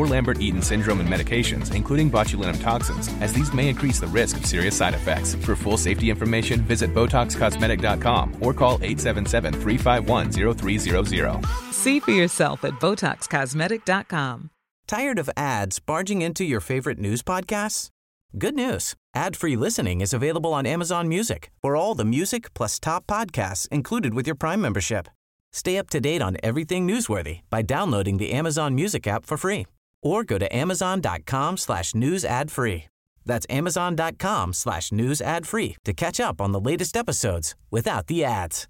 or Lambert Eaton syndrome and medications, including botulinum toxins, as these may increase the risk of serious side effects. For full safety information, visit BotoxCosmetic.com or call 877 351 0300. See for yourself at BotoxCosmetic.com. Tired of ads barging into your favorite news podcasts? Good news. Ad-free listening is available on Amazon Music for all the music plus top podcasts included with your Prime membership. Stay up to date on everything newsworthy by downloading the Amazon Music app for free or go to amazon.com slash news ad free. That's amazon.com slash news ad free to catch up on the latest episodes without the ads.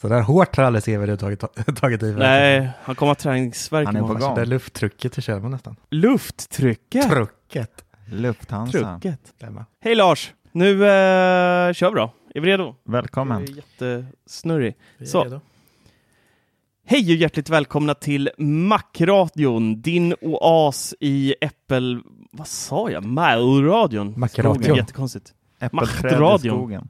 Så där hårt har aldrig Severud tagit, tagit i. Nej, han kommer ha träningsvärk Han är på gång. Det är lufttrycket i Kjellman nästan. Lufttrycket! Trucket. Lufthansa. Trucket. Hej Lars! Nu eh, kör vi då. Är vi redo? Välkommen. Du är jättesnurrig. Vi är Så. redo. Hej och hjärtligt välkomna till Macradion, din oas i äppel... Vad sa jag? Märradion? Macradion. Jättekonstigt. Äppelträd i skogen.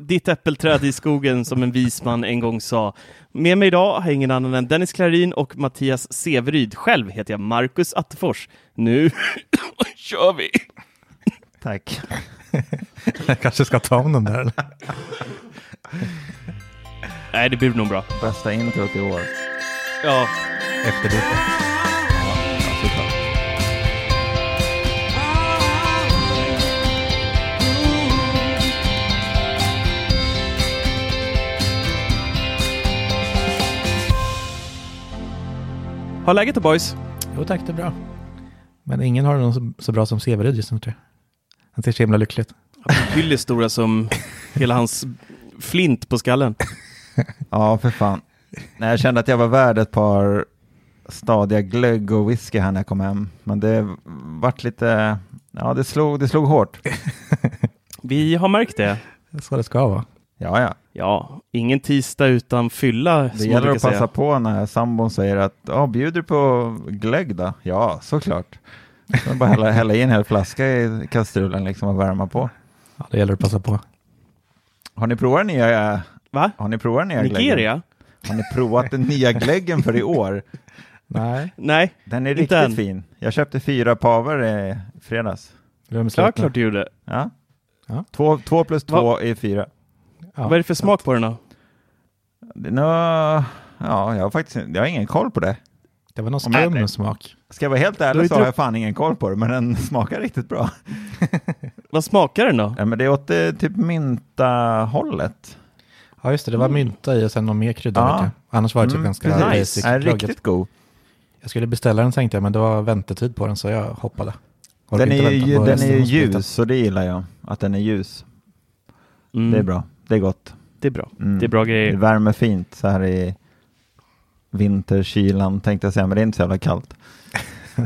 Ditt äppelträd i skogen som en vis man en gång sa. Med mig idag har ingen annan än Dennis Klarin och Mattias Severyd. Själv heter jag Marcus Attefors. Nu kör vi! Tack. Jag kanske ska ta om den där. Nej, det blir nog bra. Bästa introt i år. Ja, Efter det. Har läget då boys? Jo tack, det är bra. Men ingen har nog så, så bra som Severud just nu tror jag. Han ser så himla lycklig ut. Hyll är stora som hela hans flint på skallen. Ja, för fan. Nej, jag kände att jag var värd ett par stadiga glögg och whisky här när jag kom hem. Men det vart lite, ja det slog, det slog hårt. Vi har märkt det. Så det ska vara. Ja, ja. Ja, ingen tisdag utan fylla. Det gäller att passa säga. på när sambon säger att ja, bjuder på glögg då? Ja, såklart. Så bara hälla, hälla i en hel flaska i kastrullen liksom och värma på. Ja, det gäller att passa på. Har ni provat den nya, Va? har ni provat den nya glöggen? Nigeria? Har ni provat den nya glöggen för i år? Nej, Nej, Den är riktigt än. fin. Jag köpte fyra paver i fredags. glöm klart, du gjorde. Ja. Ja. Två, två plus Va- två är fyra. Ja, Vad är det för smak på den då? Nå- ja, jag har faktiskt jag har ingen koll på det. Det var någon skum smak. Ska jag vara helt ärlig så har jag fan ingen koll på det, men den smakar riktigt bra. Vad smakar den då? Ja, men det är åt det typ mynta-hållet. Ja just det, det var mynta i och sen någon mer krydda. Ja. Annars var det typ Mm, ganska precis. basic Är glögg. riktigt god. Jag skulle beställa den tänkte jag, men det var väntetid på den så jag hoppade. Orkar Den är ju, den är ljus, så det gillar jag. Att den är ljus. Mm, Det är bra. Det är gott. Det är bra. Mm. Det är bra Det grejer. värmer fint så här i vinterkylan tänkte jag säga, men det är inte så jävla kallt.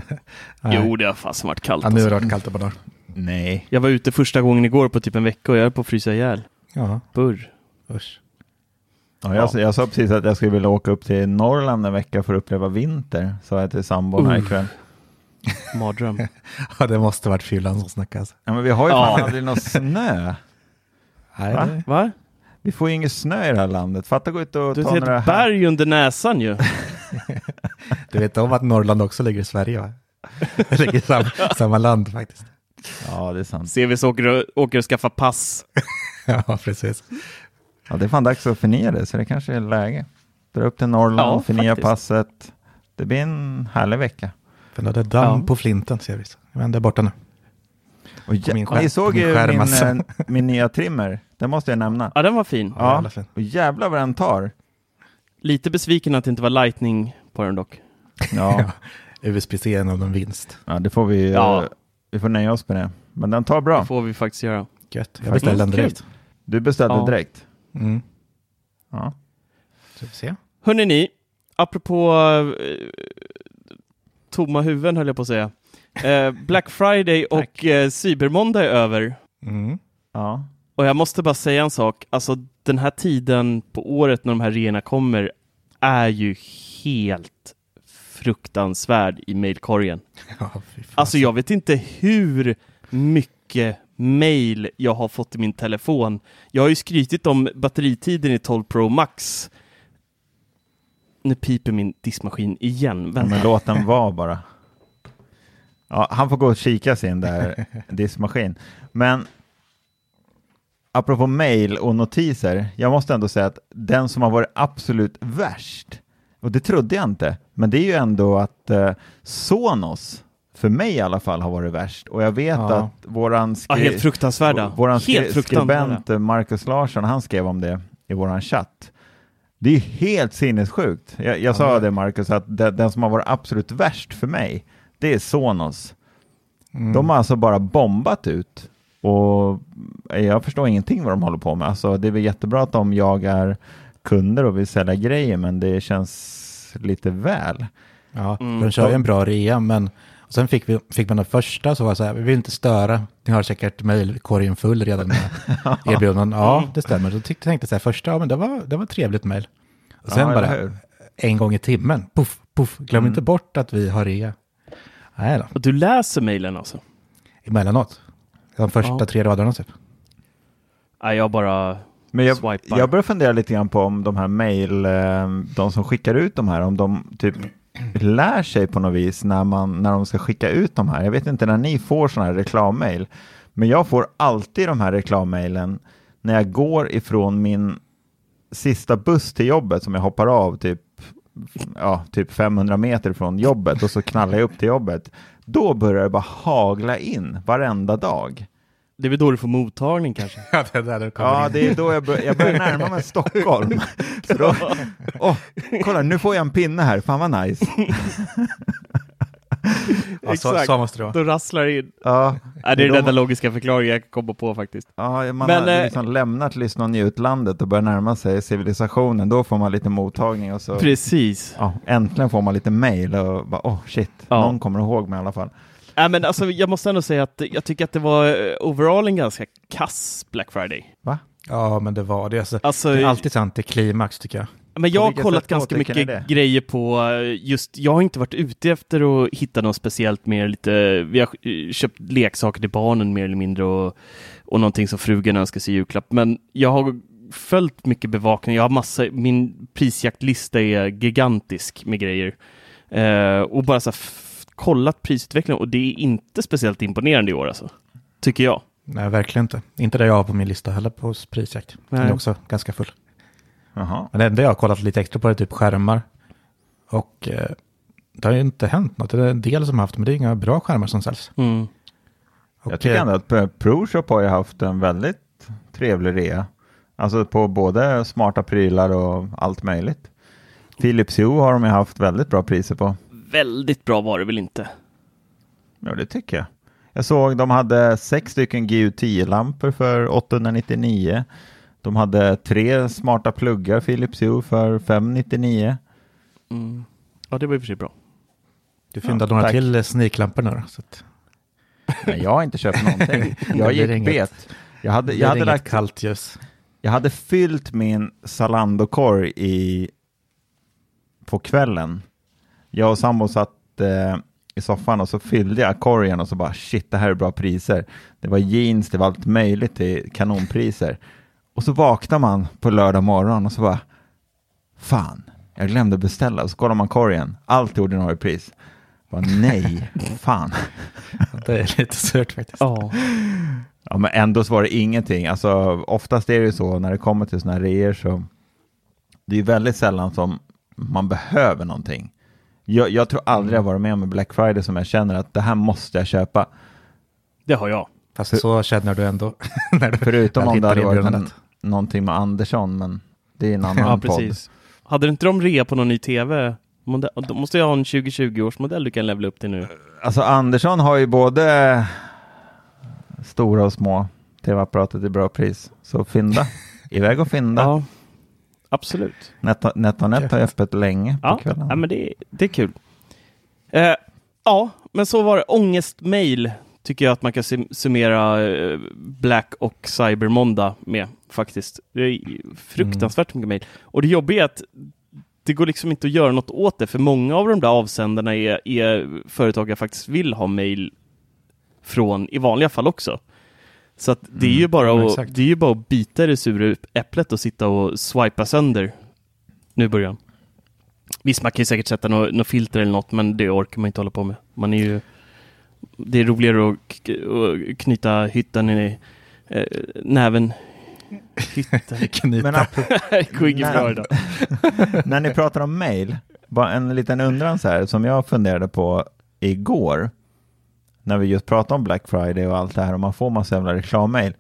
Jo, det har fasen varit kallt. Ja, nu har alltså. det varit kallt ett par dagar. Nej. Jag var ute första gången igår på typ en vecka och jag höll på att frysa ihjäl. Ja, Burr. usch. Ja, jag, jag sa precis att jag skulle vilja åka upp till Norrland en vecka för att uppleva vinter, sa jag till sambon här ikväll. Mardröm. Ja, det måste varit fyllan som snackade. Alltså. Ja, men vi har ju Ja. fan aldrig någon snö. Nej, Va? Va? Vi får ju ingen snö i det här landet. Fatta gå ut och Du ta har några... ett berg under näsan ju. Du vet om att Norrland också ligger i Sverige va? Det ligger i sam, samma land faktiskt. Ja, det är sant. CVs åker åker och skaffar pass. Ja, precis. Ja, det är fan dags att förnya det, så det kanske är läge. Dra upp till Norrland, Ja, förnya faktiskt. passet. Det blir en härlig vecka. För det är damm Ja. på flinten ser vi. Men det är borta nu. Och jä- min ni såg min ju min, alltså. eh, min nya trimmer. Den måste jag nämna. Ja, den var fin. Ja. Och jävlar vad den tar. Lite besviken att det inte var lightning på den dock. Ja, USB-C är en vinst. ja det får vi, Ja. eh, vi får nöja oss med det. Men den tar bra. Det får vi faktiskt göra. Gött. Jag beställde den direkt. Du beställde Ja. direkt. Mm. Ja. Så vi får se. Hörrni ni, apropå eh, tomma huvuden höll jag på att säga. Eh, Black Friday och eh, Cybermåndag är över. Mm. ja. Och jag måste bara säga en sak, alltså den här tiden på året när de här reorna kommer är ju helt fruktansvärd i mailkorgen. Ja. Alltså jag vet inte hur mycket mail jag har fått i min telefon. Jag har ju skrytit om batteritiden i 12 Pro Max. Nu piper min diskmaskin igen. Vänta. men låt den vara bara. Ja, han får gå och kika sin där diskmaskin. Men apropå mail och notiser, jag måste ändå säga att den som har varit absolut värst, och det trodde jag inte, men det är ju ändå att eh, Sonos, för mig i alla fall, har varit värst. Och jag vet Ja. att våran, Ja, helt fruktansvärda. våran skri- helt fruktansvärda. skribent eh, Marcus Larsson, han skrev om det i våran chatt. Det är ju helt sinnessjukt. Jag, jag sa det Marcus, att den, den som har varit absolut värst för mig, det är Sonos. Mm. De har alltså bara bombat ut och jag förstår ingenting vad de håller på med. Alltså, det är väl jättebra att de jagar kunder och vill sälja grejer, men det känns lite väl. Ja, Mm. de kör ju en bra rea, men sen fick, vi, fick man den första så var det så här, vi vill inte störa, ni har säkert mejlkorgen full redan med erbjudanden. Ja, det stämmer. Tyckte, tänkte jag så här, första, ja men det var, det var ett trevligt mejl. Och sen Ja, bara, en gång i timmen, puff, puff, glöm inte bort att vi har rea. Nej då, Och du läser mejlen alltså? emellanåt. De första Ja. tre raderna typ. Nej, jag bara Men jag, swipar. jag börjar fundera lite grann på om de här mail, eh, de som skickar ut de här, om de typ lär sig på något vis när, man, när de ska skicka ut de här. Jag vet inte när ni får sådana här reklammail, men jag får alltid de här reklammailen när jag går ifrån min sista buss till jobbet som jag hoppar av typ, ja, typ 500 meter från jobbet och så knallar jag upp till jobbet. Då börjar det bara hagla in varenda dag. Det är väl då du får mottagning kanske? Ja, det är där det Ja, det är då jag, bör, jag börjar närma mig Stockholm. Så då, åh, kolla, nu får jag en pinne här, fan vad nice. ja, så, Exakt. så måste det vara. Då rasslar det in. Ja, Nej, det är den enda logiska förklaringen jag kommer på faktiskt. ja man Men, har eh, liksom lämnat lyssna och njutlandet och börjar närma sig civilisationen. Då får man lite mottagning och så Precis. ja, äntligen får man lite mail och bara, åh shit, Ja. någon kommer ihåg mig i alla fall. Nej, men alltså, jag måste ändå säga att jag tycker att det var eh, overall en ganska kass Black Friday. Va? Ja, men det var det. Alltså, Alltså, det är alltid sant, det är klimax tycker jag. men jag har kollat ganska mycket grejer på eh, just, jag har inte varit ute efter att hitta något speciellt mer lite, vi har eh, köpt leksaker till barnen mer eller mindre och, och någonting som frugan önskar sig i julklapp. Men jag har följt mycket bevakning, jag har massa, min prisjaktlista är gigantisk med grejer. Eh, och bara så här, kollat prisutvecklingen och det är inte speciellt imponerande i år alltså. Tycker jag. Nej, verkligen inte. Inte det jag har på min lista heller på prisjakt. Den Nej. är också ganska full. Jaha. Men det enda jag har kollat lite extra på är typ skärmar. Och eh, det har ju inte hänt något. Det är en del som har haft, men det är inga bra skärmar som säljs. Mm. Jag tycker eh, ändå att Pro- ProShop har ju haft en väldigt trevlig rea. Alltså på både smarta prylar och allt möjligt. Philips Hue har de ju haft väldigt bra priser på. Väldigt bra var det väl inte? Ja, det tycker jag. Jag såg de hade sex stycken GU10-lampor för 899. De hade tre smarta pluggar Philips Hue för 599. Mm. Ja, det var i och för sig bra. du fyndade Ja, några tack. till sniklampor nu då. Så att, Nej, jag har inte köpt någonting. Jag gick inget- bet. Jag hade, jag hade, lagt, kallt ljus. jag hade fyllt min Zalando-korg i, på kvällen. Jag och sambo satt eh, i soffan och så fyllde jag korgen och så bara shit, det här är bra priser. Det var jeans, det var allt möjligt till kanonpriser. Och så vaknar man på lördag morgon och så bara fan, jag glömde beställa. Så kollar man korgen, allt till ordinarie pris. Bara, nej, fan. Det är lite surt faktiskt. Ja. Ja, men ändå så var det ingenting. Alltså, oftast är det ju så när det kommer till sådana här reor så det är ju väldigt sällan som man behöver någonting. Jag, jag tror aldrig jag varit med om en Black Friday som jag känner att det här måste jag köpa. Det har jag. Fast så känner du ändå. när du Förutom om det hade varit en, någonting med Andersson, men det är en annan Ja, podd. precis. Hade inte de rea på någon ny tv? Modell, då måste jag ha en 2020 års modell du kan levela upp till nu. Alltså Andersson har ju både stora och små tv-apparater till bra pris. Så fynda, iväg och fynda. Ja, absolut. Net- NetOnNet har ju öppet länge på Ja, kvällen. ja men det, det är kul. Eh, ja, men så var det ångestmail tycker jag att man kan sum- summera eh, Black och Cyber Måndag med faktiskt. Det är fruktansvärt mycket mail. Och det jobbiga är att det går liksom inte att göra något åt det, för många av de där avsändarna är, är företag jag faktiskt vill ha mail från i vanliga fall också. Så att det är ju bara ja, att, exakt. det är ju bara att bita det sura äpplet och sitta och swipa sönder nu i början. Visst, man kan ju säkert sätta något, något filter eller något, men det orkar man inte hålla på med. Man är ju... Det är roligare att, knyta hytten i eh, näven. Hytten. Knyta. Men det går inget bra idag. När ni pratar om mail, bara en liten undran så här som jag funderade på igår. När vi just pratade om Black Friday och allt det här och man får massa jävla reklammail.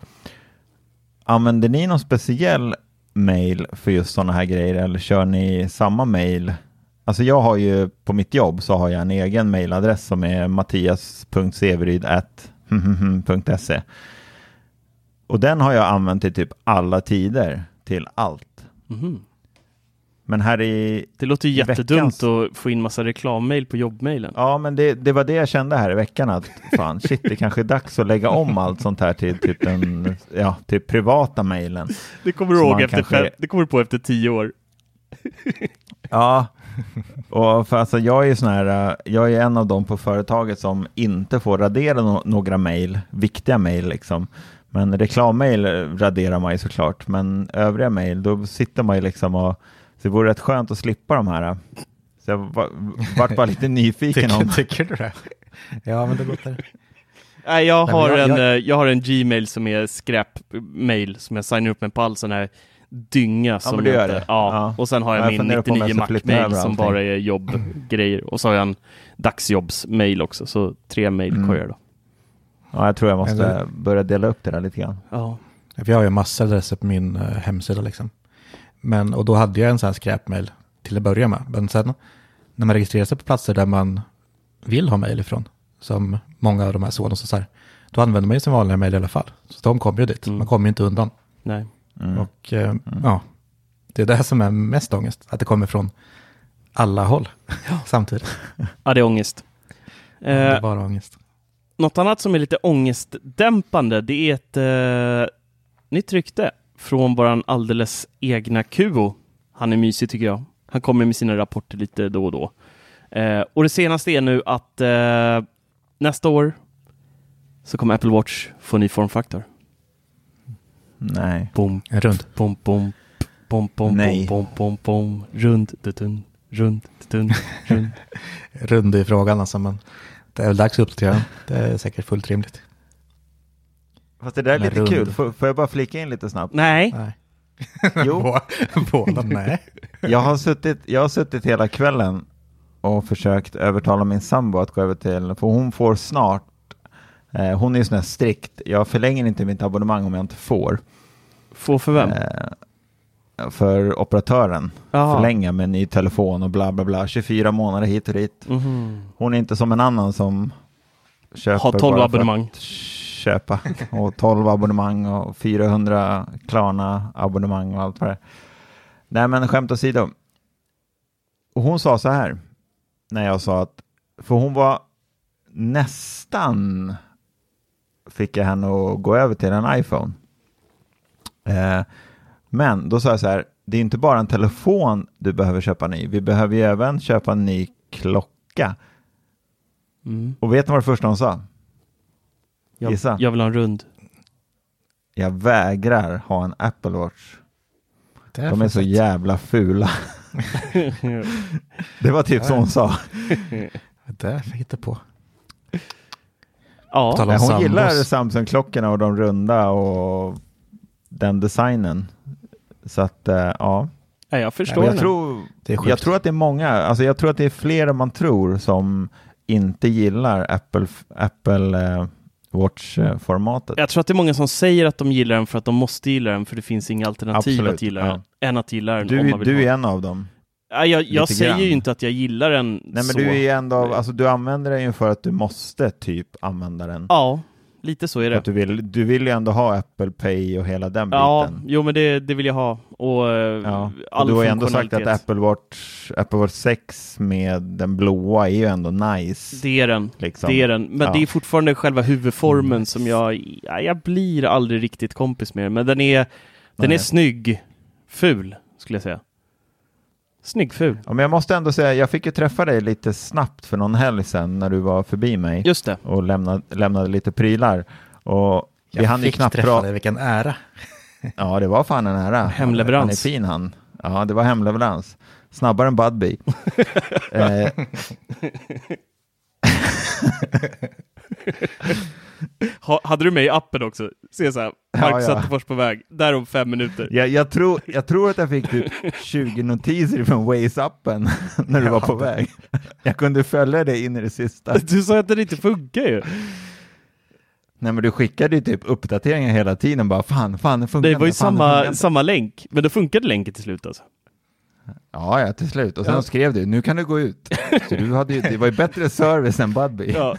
Använder ni någon speciell mail för just sådana här grejer eller kör ni samma mail? Alltså jag har ju på mitt jobb så har jag en egen mailadress som är mattias.severyd.se och den har jag använt i typ alla tider till allt. Mhm. Men här i Det låter ju jättedumt veckans- att få in massa reklammail på jobbmailen. Ja, men det, det var det jag kände här i veckan att fan, shit, det kanske är dags att lägga om allt sånt här till typ den, ja, till privata mailen. Det kommer du ihåg efter kanske- det kommer du på efter tio år. Ja, och för alltså jag är sån här, äh, jag är en av dem på företaget som inte får radera no- några mejl, viktiga mejl liksom. Men reklammail äh, raderar man ju såklart, men övriga mejl, då sitter man ju liksom och, så det vore rätt skönt att slippa de här. Så jag var, vart bara lite nyfiken om, Tycker, tycker du det? Ja, men det låter... Nej, jag Nej, men har, jag- en, jag- eh, jag har en Gmail som är skräpmail som jag signar upp med på all sån här dynga. som men det gör inte- det. Ja. Ja. och sen har jag Ja, jag min funderar på om jag 99 ska flippa Mac-mail som bara är jobbgrejer. Och så har jag en dagsjobbsmail också, så tre mailkorgar då. ja jag tror jag måste Eller- börja dela upp det där lite grann. Ja. Jag har ju massor adresser på min eh, hemsida liksom. Men, och då hade jag en sån här skräpmail till att börja med. Men sen när man registrerar sig på platser där man vill ha mail ifrån, som många av de här Sonos och så här, då använder man ju sin vanliga mail i alla fall. Så de kommer ju dit, Mm. man kommer ju inte undan. Nej. Mm. Och eh, ja, det är det som är mest ångest, att det kommer från alla håll samtidigt. Ja, det är ångest. det är Eh, bara ångest. något annat som är lite ångestdämpande, det är ett eh, nytt rykte från våran alldeles egna Kuo. Han är mysig tycker jag. Han kommer med sina rapporter lite då och då. Eh, och det senaste är nu att eh, nästa år så kommer Apple Watch få ny formfaktor. Nej. Bom, rund. bom, bom, bom, bom, Nej. bom, bom, bom, rund, dutun, rund, dutun, rund. Rund i frågan alltså, men det är väl dags att uppdatera. Det är säkert fullt rimligt. Fast det där är lite rund. kul, får, får jag bara flika in lite snabbt? Nej, Nej. Jo. Bå- Båda, nej. Jag har, suttit, jag har suttit hela kvällen och försökt övertala min sambo att gå över till, för hon får snart, eh, hon är ju sån här strikt, jag förlänger inte mitt abonnemang om jag inte får. få för vem? Eh, för operatören, Jaha. förlänga med ny telefon och bla bla bla, 24 månader hit och dit. Mhm. Hon är inte som en annan som köper Har 12 bara för abonnemang. att köpa och 12 abonnemang och 400 Klarna abonnemang och allt vad det. Nej men skämt åsido. Och hon sa så här när jag sa att, för hon var nästan fick jag henne att gå över till en iPhone. Eh, men då sa jag så här, det är inte bara en telefon du behöver köpa ny, vi behöver ju även köpa en ny klocka. Mm. Och vet ni vad det första hon sa? Jag, Gissa. jag vill ha en rund. Jag vägrar ha en Apple Watch. Det De är så jävla fula. Det var typ som hon sa. Det där fick jag hitta på. Ja, hon sambos. gillar Samsung-klockorna och de runda och den designen. Så att, eh, ja. ja, jag Men förstår jag, tror, jag tror att det är många, alltså jag tror att det är fler än man tror som inte gillar Apple, Apple eh, Watch-formatet. Jag tror att det är många som säger att de gillar den för att de måste gilla den för det finns inga alternativ Absolut, att gilla ja. den än att gilla den Du, du är en av dem. Ja, jag jag säger ju inte att jag gillar den Nej men så. du är ändå, alltså du använder den ju för att du måste typ använda den. Ja, lite så är det. att du, vill, du vill ju ändå ha Apple Pay och hela den Ja, biten. jo men det, det vill jag ha. Och, eh, Ja. Och du har ju ändå sagt att. Apple Watch, Apple Watch 6 med den blåa är ju ändå nice. Det är den. liksom. Det är den. Men Ja. det är fortfarande själva huvudformen som jag, ja, jag blir aldrig riktigt kompis med. Men den är, den är snygg. Ful, skulle jag säga. Snygg ful. Ja, men jag måste ändå säga, jag fick ju träffa dig lite snabbt för någon helg sedan när du var förbi mig Just det. och lämnade, lämnade lite prylar. Och vi Jag hann fick knappt träffa dig, vilken ära. Ja, det var fan en ära. Hemleverans. Han är fin han. Ja, det var hemleverans. Snabbare än Budbee. eh, Ha, hade du med i appen också? Se så här, Ja, Marcus ja. Attefors på väg. Där om fem minuter. jag, jag, tror, jag tror att jag fick typ 20 notiser från Waze-appen när du var på väg. Jag kunde följa dig in i det sista. Du sa att den inte funkar ju. Nej men du skickade ju typ uppdateringar hela tiden bara fan, fan det funkar Det var ju fan, det samma, inte." samma länk, men då funkade länken till slut alltså. Ja, ja, till slut. Och sen Ja. skrev du, nu kan du gå ut. Så du hade ju, det var ju bättre service än Budbee. Ja.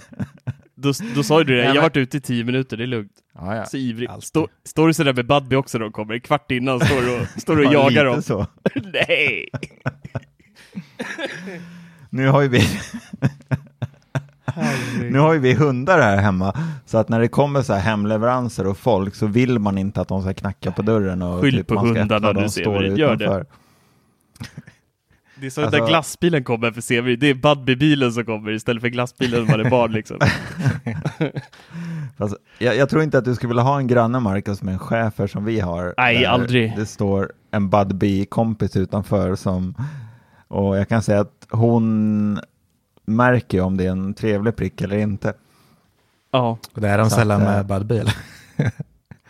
Då, då sa ju du det, jag har varit ute i tio minuter, det är lugnt. ja, ja. Så ivrig. Stå, står du sådär med Budbee också när de kommer? En kvart innan står du och, står du och Ja, jagar dem. så. Nej! Nu har ju vi Nu har ju vi hundar här hemma, så att när det kommer så här hemleveranser och folk så vill man inte att de ska knacka på dörren och Skyll typ på man ska hundarna du ser, gör det. Det är så att Alltså- när glassbilen kommer för Severin, det är Budbee-bilen som kommer istället för glassbilen när man är barn liksom. Fast jag, jag tror inte att du skulle vilja ha en granne Marcus med en schäfer som vi har. Nej, där aldrig. Det står en Budbee-kompis utanför som, och jag kan säga att hon märker om det är en trevlig prick eller inte. Ja, Och det är de Så sällan att, eh, med Budbee. eller?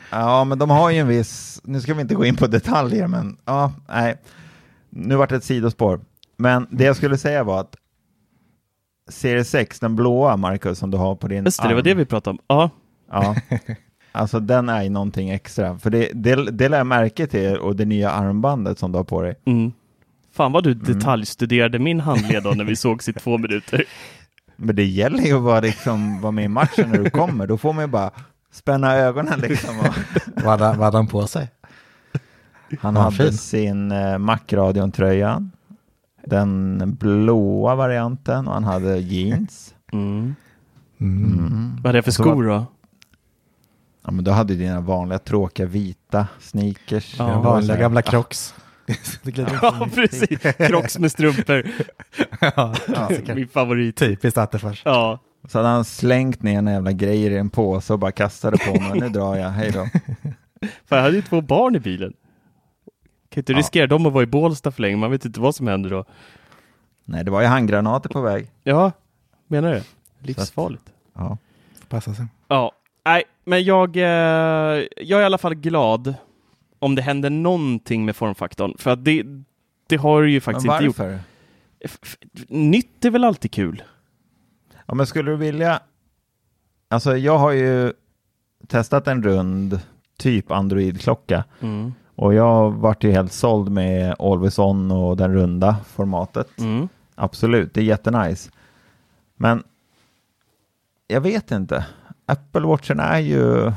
Ja, men de har ju en viss, nu ska vi inte gå in på detaljer, men ja, nej. Nu vart det ett sidospår. Men det jag skulle säga var att Serie 6, den blåa Marcus som du har på din just det, det var arm, det vi pratade om. Ja, Ja, alltså den är ju någonting extra. För det, det, det lär jag märke till och det nya armbandet som du har på dig. mm. Fan vad du detaljstuderade min handled då när vi sågs i två minuter. Men det gäller ju att vara, liksom, vara med i matchen när du kommer. Då får man ju bara spänna ögonen liksom. Och vad hade han på sig? Han hade fin. sin eh, Mac-radion-tröja, den blåa varianten och han hade jeans. Mm. Mm. Vad är det för skor då? Ja, men då hade du dina vanliga tråkiga vita sneakers. Ja, vanliga gamla crocs. Ja, precis. Crocs med strumpor. ja, Min favorit. Typiskt Attefors. Ja. Så hade han slängt ner en jävla grejer i en påse och bara kastade på mig. Nu drar jag, hej då. Fan, jag hade ju två barn i bilen. Kan inte Ja. riskera dem att vara i Bålsta för länge, man vet inte vad som händer då. Nej, det var ju handgranater på väg. Ja, menar du? Livsfarligt. Ja. Får passa sig. Ja, nej, men jag, eh, jag är i alla fall glad om det händer någonting med formfaktorn. För att det, det har ju Men faktiskt inte gjort. varför? F- f- Nytt är väl alltid kul? Ja, men skulle du vilja... Alltså, jag har ju testat en rund typ Android-klocka Mm. Och jag vart ju helt såld med Always On och den runda formatet. Mm. Absolut, det är jättenice. Men jag vet inte. Apple Watchen är ju,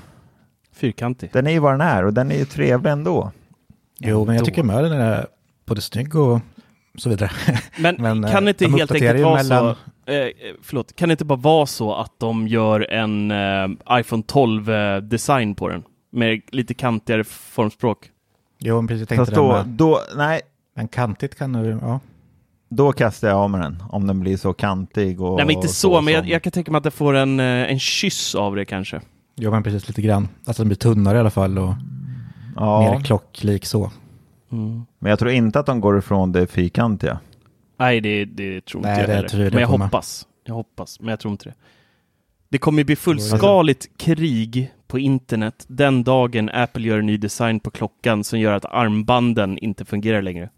Fyrkantig. den är ju vad den är och den är ju trevlig ändå. Jo, men jag tycker med den är både snygg och så vidare. Men, Men, eh, kan det inte de helt enkelt vara mellan- så, eh, förlåt, kan det inte bara vara så att de gör en eh, iPhone 12 eh, design på den? Med lite kantigare formspråk. Jo, men precis. Jag tänkte Fast det då, med. då, nej, Men kantigt kan du, ja. då kastar jag av med den om den blir så kantig och Nej men inte så, men jag, jag kan tänka mig att det får en, eh, en kyss av det kanske. Jo, men precis lite grann. Alltså den blir tunnare i alla fall och ja. mer klocklik så. Mm. Men jag tror inte att de går ifrån det fyrkantiga. Nej, det, det tror inte Nej, jag det heller. tror jag men jag kommer. hoppas. Jag hoppas, men jag tror inte det. Det kommer bli fullskaligt krig på internet den dagen Apple gör en ny design på klockan som gör att armbanden inte fungerar längre.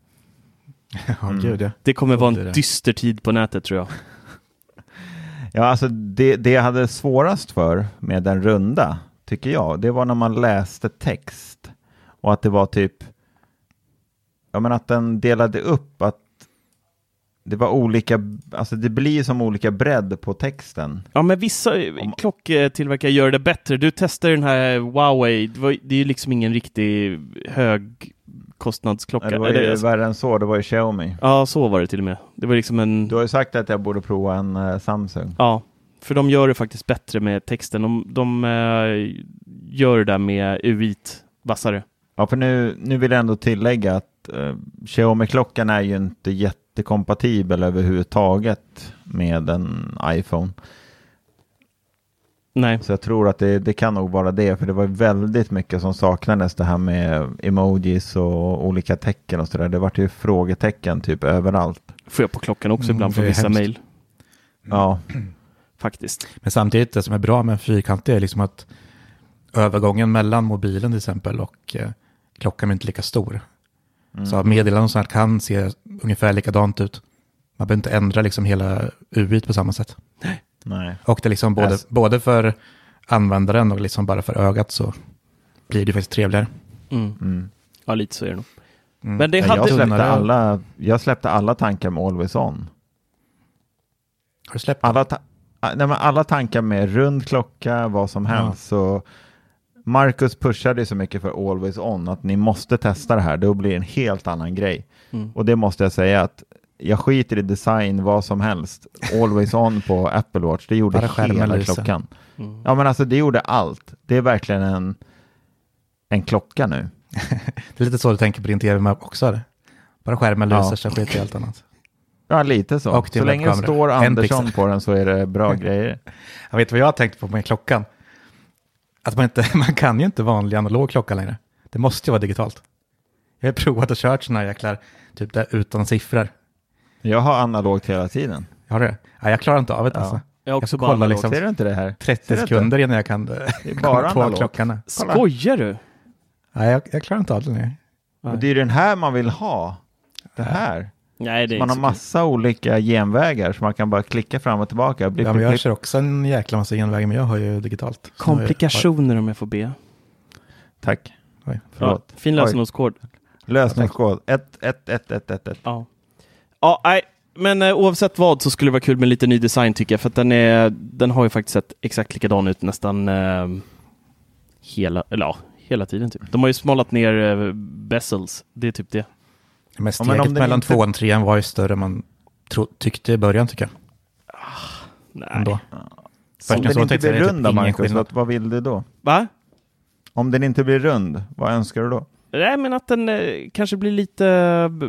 Ja, Mm. gud ja. Det kommer vara en dyster tid på nätet tror jag. Ja, alltså det, det jag hade svårast för med den runda, tycker jag, det var när man läste text och att det var typ, ja men att den delade upp, att det var olika, alltså det blir som olika bredd på texten. Ja, men vissa Om- klocktillverkare gör det bättre. Du testar den här Huawei, det, var, det är ju liksom ingen riktig hög kostnadsklocka. Det var ju Eller, alltså- värre än så, det var ju Xiaomi. Ja, så var det till och med. Det var liksom en... Du har ju sagt att jag borde prova en eh, Samsung. Ja, för de gör det faktiskt bättre med texten. De, de eh, gör det där med UI vassare. Ja, för nu, nu vill jag ändå tillägga att eh, Xiaomi-klockan är ju inte jättekompatibel överhuvudtaget med en iPhone. Nej, Så jag tror att det, det kan nog vara det, för det var väldigt mycket som saknades det här med emojis och olika tecken och sådär. Det vart ju frågetecken typ överallt. får jag på klockan också Mm, ibland från är vissa mejl. Ja, Faktiskt. Men samtidigt, det som är bra med en fyrkantig är liksom att övergången mellan mobilen till exempel och eh, klockan är inte lika stor. Mm. Så meddelanden och sånt här kan se ungefär likadant ut. Man behöver inte ändra liksom hela UI på samma sätt. nej. Och det är liksom både, Yes. både för användaren och liksom bara för ögat så blir det faktiskt trevligare. Mm. Mm. Ja, lite så är det nog. Mm. Men det Ja, hade... jag, släppte alla, jag släppte alla tankar med Always On. Har du släppt Alla, ta- nej, men alla tankar med rund klocka, vad som helst. Så Marcus pushade så mycket för Always On att ni måste testa det här. Då blir det en helt annan grej. Mm. Och det måste jag säga att jag skiter i design, vad som helst. Always On på Apple Watch, det gjorde hela klockan. Mm. Ja men alltså det gjorde allt. Det är verkligen en, en klocka nu. Det är lite så du tänker på din tv med också? Eller? Bara skärmen Ja. lyser så skiter i allt annat. Ja lite så. Och så länge det står Andersson på den så är det bra grejer. Jag vet vad jag har tänkt på med klockan. Att man, inte, man kan ju inte vanlig analog klocka längre. Det måste ju vara digitalt. Jag har provat och kört sådana här jäklar, typ där utan siffror. Jag har analogt hela tiden. Har du det? Ja, jag klarar inte av det Ja. alltså. Jag också Jag får bara kolla analogt. liksom Ser du inte det här? 30 Ser du inte? sekunder innan jag kan Det är komma bara på klockan. Skojar du? Nej, jag, jag klarar inte av det längre. Och det är ju den här man vill ha. Det här. Nej, det är Man har så kul. massa olika genvägar så man kan bara klicka fram och tillbaka. Blipp, Ja, men jag blipp. kör också en jäkla massa genvägar, men jag har ju digitalt. Så jag har- Komplikationer om jag får be. Tack. Oj. Förlåt. Ja, fin lösenordskod. Lösningskod 11111. Ja. Ja, nej. Men eh, oavsett vad så skulle det vara kul med lite ny design tycker jag. För att den, är, den har ju faktiskt sett exakt likadan ut nästan eh, hela, eller ja, hela tiden. Typ. De har ju smalat ner eh, bezels. Det är typ det. Men men steget om den mellan inte- tvåan och trean var ju större än man tro, tyckte i början tycker jag. Nej. Ändå. Om Först när den såg inte blir rund då, typ Marcus, vad, vad vill du då? Va? Om den inte blir rund, vad önskar du då? Nej, men att den eh, kanske blir lite eh, b-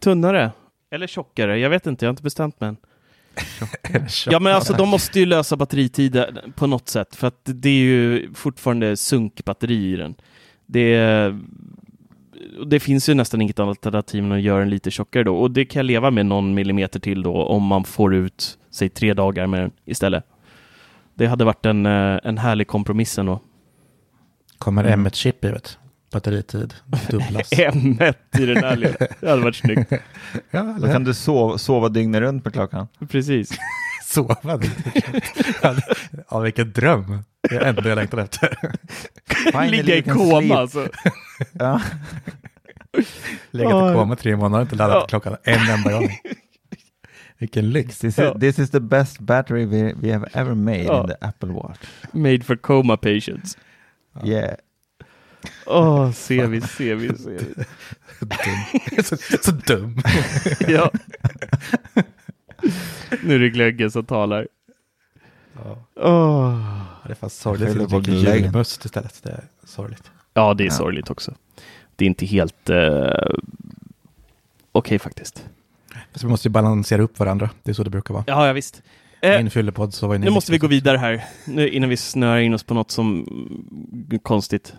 tunnare. Eller tjockare. Jag vet inte, jag har inte bestämt mig än. Ja, men alltså de måste ju lösa batteritiden på något sätt. För att det är ju fortfarande sunkbatteri i den. Det, är- det finns ju nästan inget alternativ än att göra den lite tjockare då. Och det kan jag leva med någon millimeter till då om man får ut, säg tre dagar med den istället. Det hade varit en, eh, en härlig kompromiss ändå. Kommer Mm. M1-chip i vet Batteritid dubblas. M1 i den här lilla. Det hade varit snyggt. ja, Då kan du sova, sova dygnet runt på klockan. Precis. sova. ja, vilken dröm. Det är ändå jag längtar efter. Ligga i koma alltså. Ja. Legat i koma tre månader inte laddat Ja. klockan en enda gång. Vilken lyx. This, Ja. is, this is the best battery we, we have ever made Ja. in the Apple Watch. Made for coma patients. Yeah. Åh, ser vi, ser vi. Dum. så, så dum. Ja. Nu är det glöggen som talar. Åh. Det är fan sorgligt Skyller att glöggen. julmust istället. Det är sorgligt. Ja, det är Ja. sorgligt också. Det är inte helt eh, okej faktiskt. Fast vi måste ju balansera upp varandra. Det är så det brukar vara. Ja, ja visst. Eh, Min fyllepodd så var nu måste vi gå vidare här, nu, innan vi snöar in oss på något som konstigt.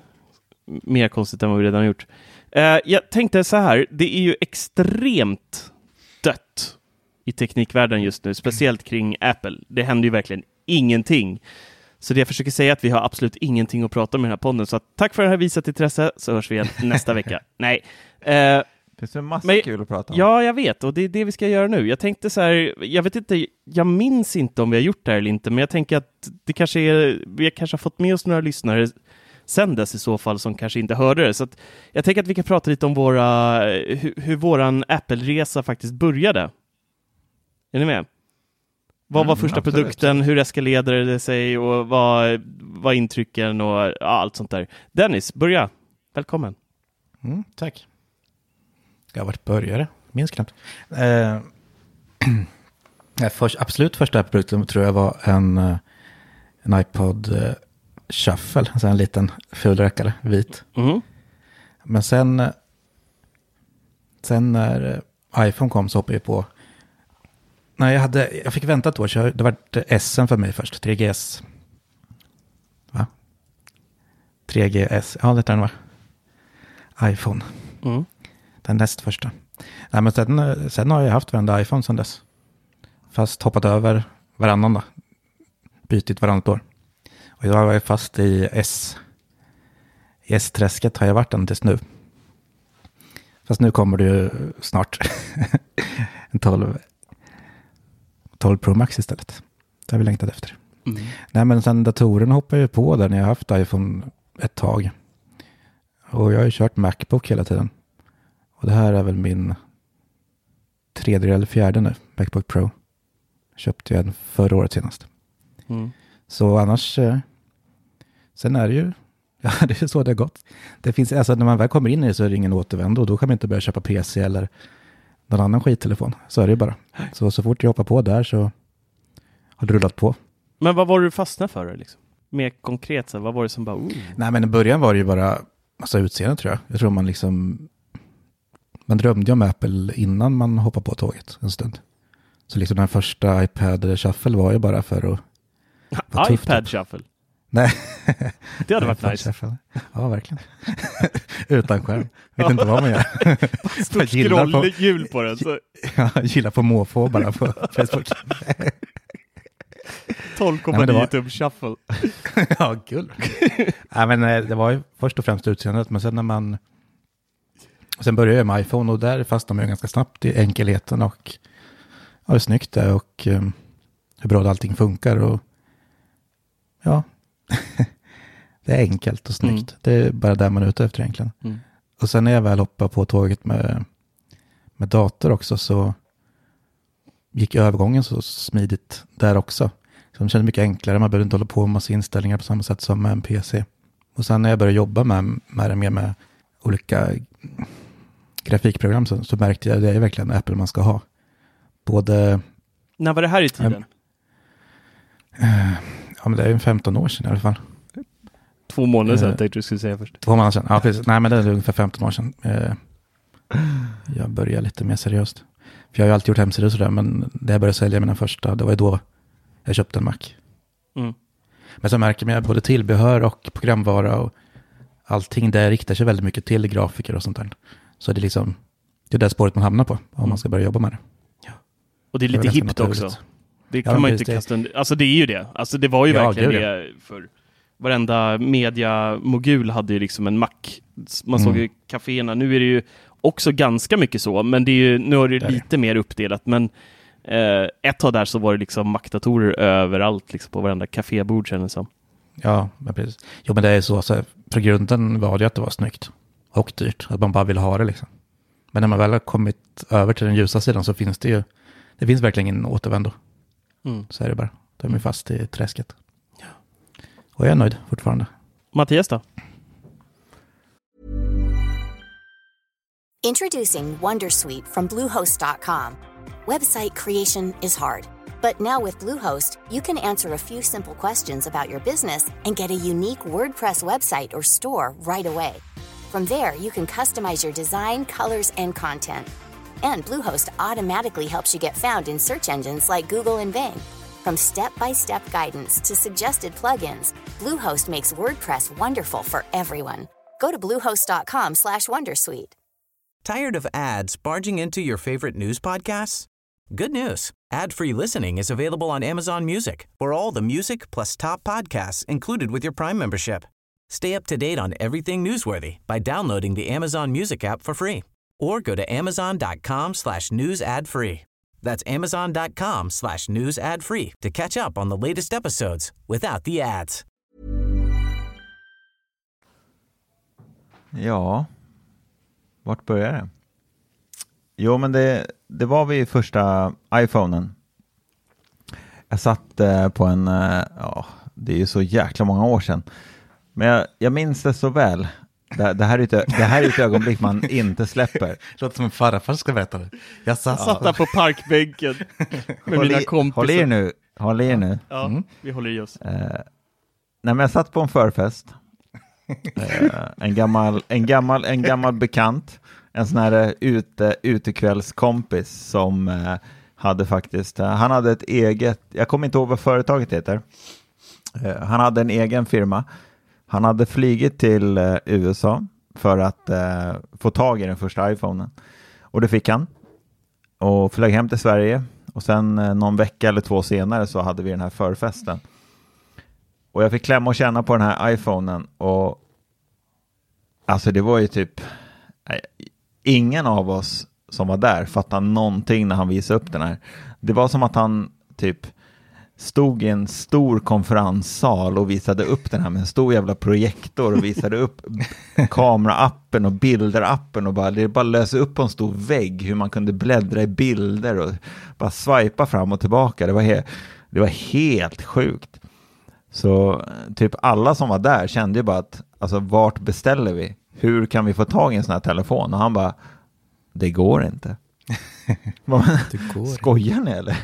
Mer konstigt än vad vi redan har gjort. Eh, jag tänkte så här, det är ju extremt dött i teknikvärlden just nu, speciellt kring Apple. Det händer ju verkligen ingenting. Så det jag försöker säga är att vi har absolut ingenting att prata om i den här podden. Så att, tack för det här visat intresse, så hörs vi igen nästa vecka. Nej. Eh, Det finns en massa Men- kul att prata om. Ja, jag vet, och det är det vi ska göra nu. Jag tänkte så här, jag vet inte, jag minns inte om vi har gjort det här eller inte, men jag tänker att det kanske är, vi kanske har fått med oss några lyssnare sen dess i så fall som kanske inte hörde det. Så att jag tänker att vi kan prata lite om våra, hur, hur våran Apple-resa faktiskt började. Är ni med? Vad var Mm, första absolut. produkten, hur eskalerade det sig och vad var intrycken och ja, allt sånt där. Dennis, börja. Välkommen. Mm, tack. Jag har varit börjare, minns knappt. Eh, nej, först, absolut första produkten tror jag var en, eh, en iPod eh, Shuffle, alltså en liten fulräckare, vit. Mhm. Men sen, eh, sen när eh, iPhone kom så hoppade jag på. Nej, jag, hade, jag fick vänta ett år, så jag- det var SM för mig först, 3GS. Va? 3GS, ja det är den va? iPhone, Mm. den näst första. Nej, men sen, sen har jag haft varenda iPhone sedan dess. Fast hoppat över varannan då. Bytit varannat år. Och idag var jag fast i S. I S-träsket har jag varit ända tills nu. Fast nu kommer det ju snart en 12, 12 Pro Max istället. Det har vi längtat efter. Mm. Nej, men sen datorn hoppar ju på där när jag har haft iPhone ett tag. Och jag har ju kört Macbook hela tiden. Och det här är väl min tredje eller fjärde nu, Macbook Pro. Köpte jag den förra året senast. Mm. Så annars, eh, sen är det ju, ja det är så det har gått. Det finns, alltså när man väl kommer in i det så är det ingen återvändo och då kan man inte börja köpa PC eller någon annan skittelefon. Så är det ju bara. Så, så fort jag hoppar på där så har det rullat på. Men vad var du fastnade för? Liksom? Mer konkret, så vad var det som bara... Oh. Nej, men i början var det ju bara alltså, utseende tror jag. Jag tror man liksom, man drömde ju om Apple innan man hoppade på tåget en stund. Så liksom den första iPad Shuffle var ju bara för att, Vad tufft iPad Shuffle. nej. Det hade varit nice. Ja, verkligen. Utan skärm. Vet inte vad man gör. Stort gillar på- scrollhjul på den. Så Jag gillar på måfå bara på Facebook. 12,9 men det var- tum shuffle. ja, kul. Nej, men eh, det var ju först och främst utseendet, men sen när man... Sen började jag med iPhone och där fastnade man ju ganska snabbt i enkelheten och ja, hur snyggt det är och eh, hur bra allting funkar och ja, det är enkelt och snyggt. Det är bara där man är ute efter egentligen. Mm. Och sen när jag väl hoppade på tåget med, med dator också så gick övergången så smidigt där också. Så det kändes mycket enklare, man behövde inte hålla på med massa inställningar på samma sätt som med en PC. Och sen när jag började jobba med, med det mer med olika grafikprogram så, så märkte jag att det är verkligen Apple man ska ha. Både, När var det här i tiden? Ja men det är ju 15 år sedan i alla fall. Två månader sedan Eh. tänkte du skulle säga först. Två månader sedan, ja precis. Nej men det är ungefär 15 år sedan. Eh, Jag började lite mer seriöst. För jag har ju alltid gjort hemsidor och sådär, men det jag började sälja mina första, det var ju då jag köpte en Mac. Mm. Men så märker man både tillbehör och programvara och allting det riktar sig väldigt mycket till grafiker och sånt där. Så det är liksom, det är det spåret man hamnar på om man ska börja jobba med det. Och det är lite hippt också. Det Ja, kan men man inte det- kasta under. Alltså det är ju det. Alltså det var ju Ja, verkligen gud, det för varenda media-mogul hade ju liksom en Mac. Man såg Mm. ju kaféerna. Nu är det ju också ganska mycket så, men det är ju, nu är det Det det. lite mer uppdelat. Men eh, ett tag där så var det liksom Mac-datorer överallt, liksom på varenda kafébord kändes det som. Ja, men precis. Jo, men det är så, så för grunden var det ju att det var snyggt och dyrt, att man bara vill ha det liksom. Men när man väl har kommit över till den ljusa sidan så finns det ju, det finns verkligen ingen återvändo. Mm. Så är det bara. Då är fast i träsket. Och jag är nöjd fortfarande. Mattias då? Introducing Wondersuite from Bluehost.com. Website creation is hard, but now with Bluehost, you can answer a few simple questions about your business and get a unique WordPress website or store right away. From there, you can customize your design, colors, and content. And Bluehost automatically helps you get found in search engines like Google and Bing. From step-by-step guidance to suggested plugins, Bluehost makes WordPress wonderful for everyone. go to bluehost.com slash wondersuite. Tired of ads barging into your favorite news podcasts? Good news. Ad-free listening is available on Amazon Music for all the music plus top podcasts included with your Prime membership. Stay up to date on everything newsworthy by downloading the Amazon Music app for free or go to amazon.com slash news ad free. That's amazon.com slash news ad free to catch up on the latest episodes without the ads. Ja, vart börjar det? Jo, men det, det var vid första iPhonen. Jag satt eh, på en, eh, ja, det är ju så jäkla många år sedan. Men jag, jag minns det så väl. Det, det, här är ett, ö- det här är ett ögonblick man inte släpper. Låter som en farfar ska berätta det. Jag satt, Jag satt där på parkbänken med Håll mina i, kompisar. håll i er nu, håll i er nu. Ja, vi håller i oss. Eh, nej, men jag satt på en förfest. Eh, en, gammal, en, gammal, en gammal bekant. En sån här eh, ute, utekvällskompis som eh, hade faktiskt, eh, han hade ett eget, jag kommer inte ihåg vad företaget heter. Eh, han hade en egen firma. Han hade flygit till eh, USA för att eh, få tag i den första iPhonen. Och det fick han. Och flög hem till Sverige. Och sen eh, någon vecka eller två senare så hade vi den här förfesten. Och jag fick klämma och känna på den här iPhonen och alltså det var ju typ nej, ingen av oss som var där fattade någonting när han visade upp den här. Det var som att han typ stod i en stor konferenssal och visade upp den här med en stor jävla projektor och visade upp kameraappen och bilderappen och bara, det bara lösa upp på en stor vägg hur man kunde bläddra i bilder och bara swipa fram och tillbaka. Det var, he- det var helt sjukt. Så eh, typ alla som var där kände ju bara att, alltså vart beställer vi? Hur kan vi få tag i en sån här telefon? Och han bara, det går inte. Det går. Skojar ni eller?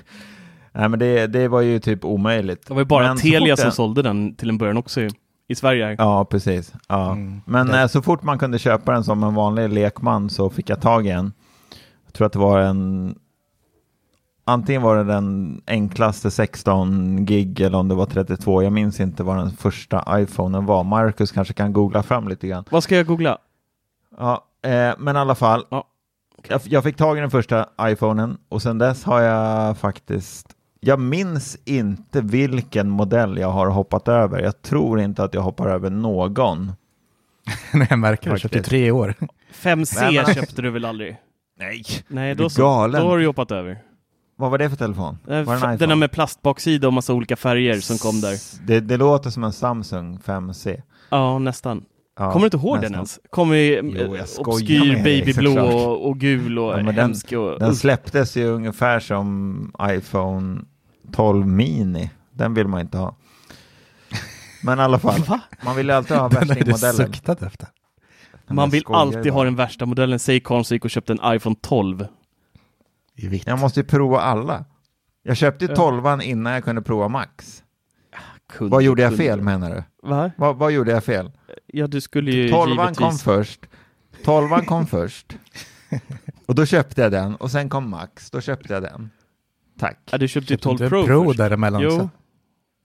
Nej men det, det var ju typ omöjligt. Det var ju bara Men Telia som jag- sålde den till en början också i, i Sverige. Ja, precis. Ja. Mm. Men Det- eh, så fort man kunde köpa den som en vanlig lekman så fick jag tag i en. Jag tror att det var en... Antingen var det den enklaste 16 gig eller om det var 32. Jag minns inte vad den första iPhonen var. Marcus kanske kan googla fram lite grann. Vad ska jag googla? Ja, eh, men i alla fall. Ja. Jag, jag fick tag i den första iPhonen och sen dess har jag faktiskt jag minns inte vilken modell jag har hoppat över. Jag tror inte att jag hoppar över någon. Nej, jag märker det. Jag köpte tre år. 5C Nej, men- köpte du väl aldrig? Nej. Nej, då, så, då har du hoppat över. Vad var det för telefon? Den, Var den iPhone? där med plastbaksida och massa olika färger som kom där. Det, det låter som en Samsung 5C. Ja, nästan. Ja, Kommer du inte ihåg den ens? Kom i Jo, jag eh, obskyr babyblå och, och gul och Ja, men den- hemsk och... Den släpptes ju ungefär som iPhone 12 mini. Den vill man inte ha. Men i alla fall, man vill ju alltid ha värstingmodellen. suktat efter. Man vill alltid ha den värsta modellen. Säg Karl som gick och köpte en iPhone 12. I vitt. Jag måste ju prova alla. Jag köpte ju 12 innan jag kunde prova Max. Kunde, Vad gjorde jag kunde. fel menar du? Va? Vad, vad gjorde jag fel? Ja, du skulle ju 12 givetvis... kom först. 12 kom först. Och då köpte jag den och sen kom Max. Då köpte jag den. Tack. Ja, du köpte ju Köpte 12 inte Pro, Pro först. däremellan Jo. också.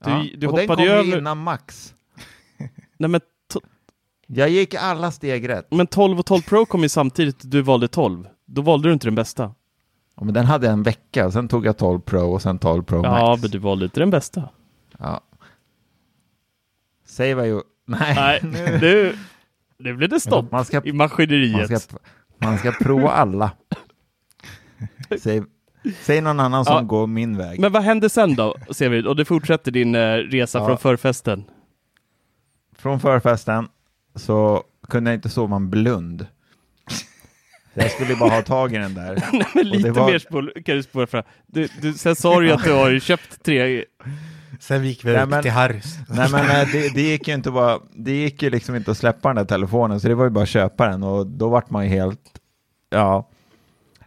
Du, Ja. du och den kom ju över... innan Max. Nej, men, to... Jag gick alla steg rätt. men 12 och 12 Pro kom ju samtidigt. Du valde 12. Då valde du inte den bästa. Ja, men den hade jag en vecka, sen tog jag 12 Pro och sen 12 Pro Ja, Max. men du valde inte den bästa. Ja. Säg vad jag gjorde. Nej, Nej, nu. nu... Blev det stopp Man ska, i man, maskineriet. ska, man ska prova alla. Säg, säg någon annan som Ja. går min väg. Men vad hände sen då, Severid? Och du fortsätter din eh, resa Ja. från förfesten. Från förfesten så kunde jag inte sova en blund. Jag skulle bara ha tag i den där. Nej, lite var- mer spol, kan du spåra fram. Du, du, sen sa du ju att du har köpt tre... Sen gick vi Nej, ut men- till Harrys. Nej men eh, det, det gick ju inte bara, det gick ju liksom inte att släppa den där telefonen så det var ju bara att köpa den och då vart man ju helt, ja,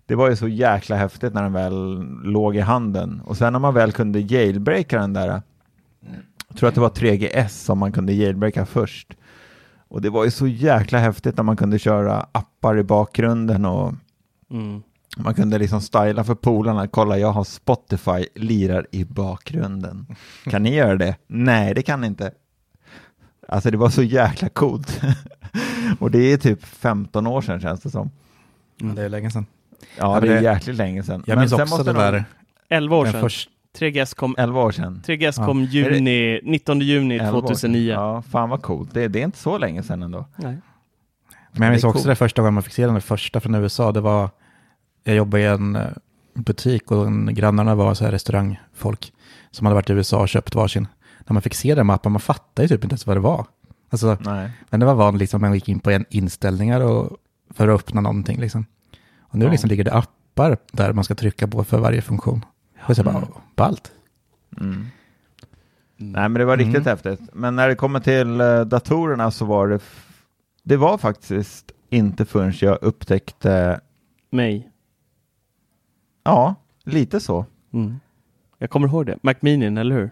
det var ju så jäkla häftigt när den väl låg i handen och sen när man väl kunde jailbreaka den där, jag tror att det var 3GS som man kunde jailbreaka först och det var ju så jäkla häftigt när man kunde köra appar i bakgrunden och Mm. Man kunde liksom styla för polarna. Kolla, jag har Spotify lirar i bakgrunden. Kan ni göra det? Nej, det kan ni inte. Alltså det var så jäkla coolt. Och det är typ 15 år sedan känns det som. Ja, det är länge sedan. Ja, Ja, det är jäkligt länge sedan. Jag Men minns också måste det där. 11 år sedan. först, 3GS kom, 11 år sedan. 3GS Ja. kom juni, 19 juni 11 år sedan. 2009. Ja, fan vad coolt. Det, det är inte så länge sedan ändå. Nej. men jag minns också coolt. det första gången man fick se den, det första från USA. Det var, jag jobbade i en eh, butik och grannarna var så här restaurangfolk som hade varit i USA och köpt varsin. När man fick se den mappen, man fattade ju typ inte ens vad det var. Alltså, Nej. men det var vanligt, liksom, man gick in på en inställningar och, för att öppna någonting. Liksom. Och nu Ja. liksom ligger det appar där man ska trycka på för varje funktion. Och så bara, Mm. ballt. Mm. Nej, men det var riktigt Mm. häftigt. Men när det kommer till eh, datorerna så var det, det var faktiskt inte förrän jag upptäckte, Mig. Ja, lite så. Mm. Jag kommer ihåg det. Macminion, eller hur?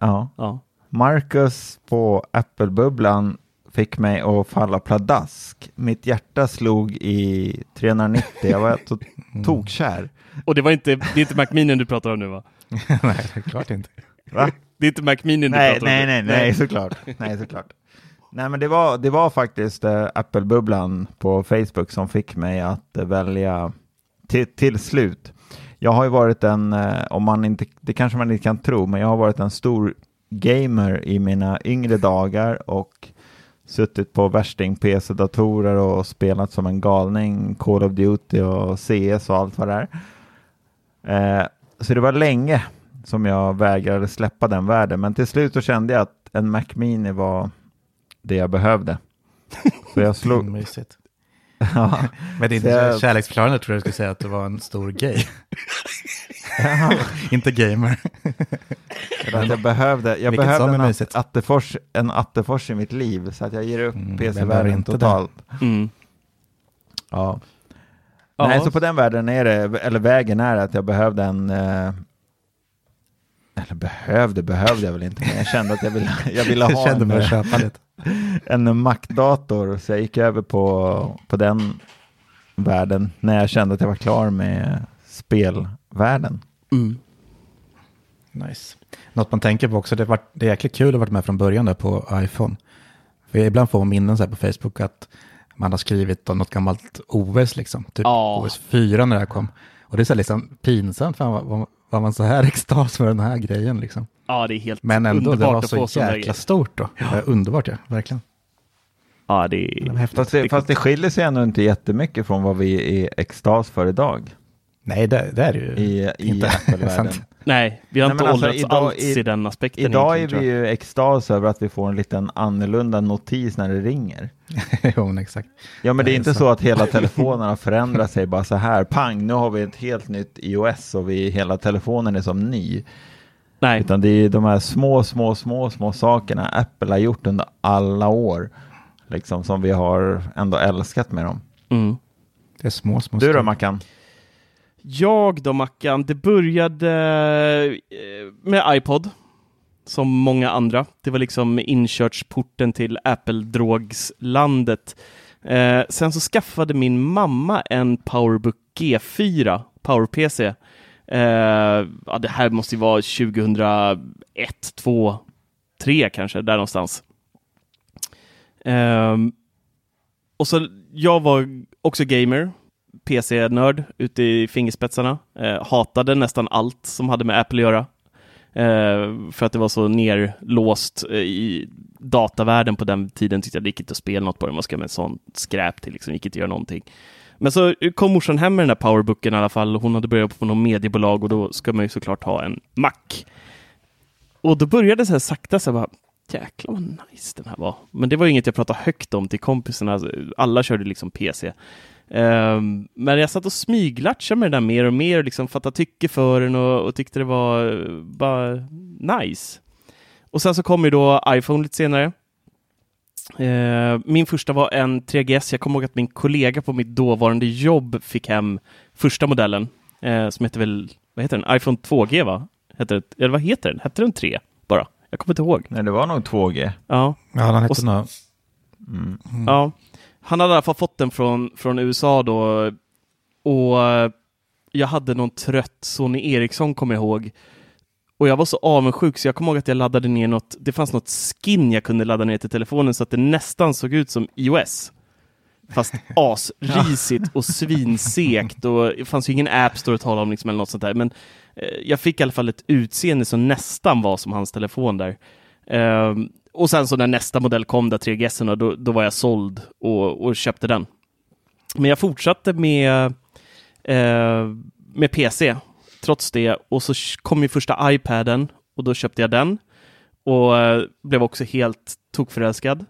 Ja. Ja. Marcus på Apple-bubblan fick mig att falla pladask. Mitt hjärta slog i 390, jag var to- tokkär. Och det var inte, det är inte Macminion du pratar om nu va? nej, det är klart inte. Va? Det är inte Macminion du Nej, pratar om nej, nej, nej, såklart. Nej, såklart. Nej, men det var, det var faktiskt eh, Apple-bubblan på Facebook som fick mig att eh, välja till, till slut. Jag har ju varit en, eh, om man inte, det kanske man inte kan tro, men jag har varit en stor gamer i mina yngre dagar och suttit på värsting PC-datorer och spelat som en galning Call of Duty och CS och allt vad det är. Eh, så det var länge som jag vägrade släppa den världen, men till slut så kände jag att en Mac Mini var det jag behövde. Så jag slog... Ja. Men det är Så inte jag- kärleksförklarande tror jag du skulle säga att du var en stor gay. inte gamer. Jag behövde, jag Vilket behövde en, mysigt. attefors, en attefors i mitt liv, så att jag ger upp Mm, PC-världen totalt. Mm. Ja. Ja. Nej, så på den världen är det, eller vägen är att jag behövde en, eh, eller behövde, behövde jag väl inte, men jag kände att jag ville, jag ville Jag ha kände en, köpa lite. en Mac-dator, så jag gick över på, på den världen när jag kände att jag var klar med spelvärlden. Mm. Nice. Något man tänker på också, det, var, det är jäkligt kul att ha varit med från början där på iPhone. För ibland får man minnen så här på Facebook att man har skrivit om något gammalt OS, liksom. Typ Ja. OS 4 när det här kom. Och det är så liksom pinsamt, fan var, var, man så här extas med den här grejen liksom. Ja, det är helt Men ändå, det underbart var så jäkla stort då. Ja. Underbart ja, verkligen. Ja, det är... häftigt. Fast det, fast det skiljer sig ändå inte jättemycket från vad vi är i extas för idag Nej, det, det är det ju. i, i Inte. Apple-världen. Sant. Nej, vi har Nej, inte alltså, åldrats idag- alls i, i- den aspekten. Idag är vi ju extas över att vi får en liten annorlunda notis när det ringer. jo, men exakt. Ja, men det är Det är inte så att hela telefonen har förändrat sig bara så här, pang, nu har vi ett helt nytt iOS och vi, hela telefonen är som ny. Nej, Utan det är de här små, små, små, små sakerna Apple har gjort under alla år, liksom som vi har ändå älskat med dem. mm. Det är små, små Du då. Mackan? Jag då Mackan, det började eh, med iPod. Som många andra. Det var liksom inkörsporten till Apple-drogslandet. Eh, sen så skaffade min mamma en Powerbook G4, PowerPC. Eh, ja, det här måste ju vara 2001, 2, 3 kanske, där någonstans. Eh, och så, jag var också gamer, PC-nörd ute i fingerspetsarna. Eh, hatade nästan allt som hade med Apple att göra. Eh, för att det var så nerlåst eh, i datavärlden på den tiden. Tyckte jag det gick inte att spela något på den. Vad ska jag med sånt skräp till? Liksom, gick inte att göra någonting. Men så kom morsan hem med den där powerbooken i alla fall. Hon hade börjat på något mediebolag och då ska man ju såklart ha en Mac. Och då började det så här sakta så här bara, jäklar vad nice den här var. Men det var ju inget jag pratade högt om till kompisarna. Alla körde liksom PC. Ehm, men jag satt och smyglatchade med den där mer och mer och liksom fattade tycke för den och, och tyckte det var bara nice. Och sen så kom ju då iPhone lite senare. Ehm, min första var en 3GS. Jag kommer ihåg att min kollega på mitt dåvarande jobb fick hem första modellen eh, som heter väl, vad heter den? iPhone 2G va? Heter det, eller vad heter den? Hette den 3 bara? Jag kommer inte ihåg. Nej, det var nog 2G. Ja. Ja, Och hette något. Mm. Ja, han hade i alla fall fått den från, från USA då och jag hade någon trött Sony Ericsson kommer jag ihåg Och jag var så avundsjuk så jag kommer ihåg att jag laddade ner något, det fanns något skin jag kunde ladda ner till telefonen så att det nästan såg ut som iOS. Fast asrisigt och svinsekt och det fanns ju ingen App Store att tala om liksom, eller något sånt där. Men eh, jag fick i alla fall ett utseende som nästan var som hans telefon där. Ehm, och sen så när nästa modell kom, där 3GS, då, då var jag såld och, och köpte den. Men jag fortsatte med, eh, med PC trots det och så kom ju första iPaden och då köpte jag den och eh, blev också helt tokförälskad.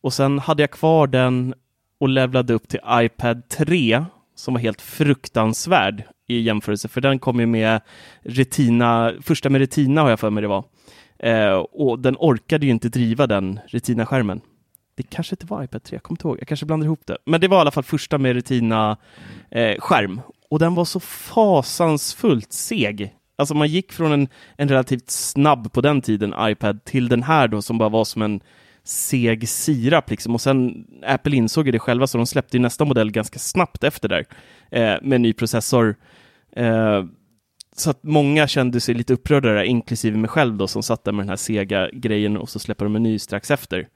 Och sen hade jag kvar den och levlade upp till iPad 3 som var helt fruktansvärd i jämförelse, för den kom ju med Retina, första med Retina har jag för mig det var. Eh, och den orkade ju inte driva den Retina-skärmen. Det kanske inte var iPad 3, jag kommer inte ihåg, jag kanske blandar ihop det. Men det var i alla fall första med Retina-skärm. Eh, och den var så fasansfullt seg. Alltså man gick från en, en relativt snabb, på den tiden, iPad till den här då som bara var som en seg sirap liksom. Och sen Apple insåg ju det själva så de släppte nästa modell ganska snabbt efter där eh, med en ny processor. Eh, så att många kände sig lite upprörda där, inklusive mig själv då som satt där med den här sega grejen och så släpper de en ny strax efter.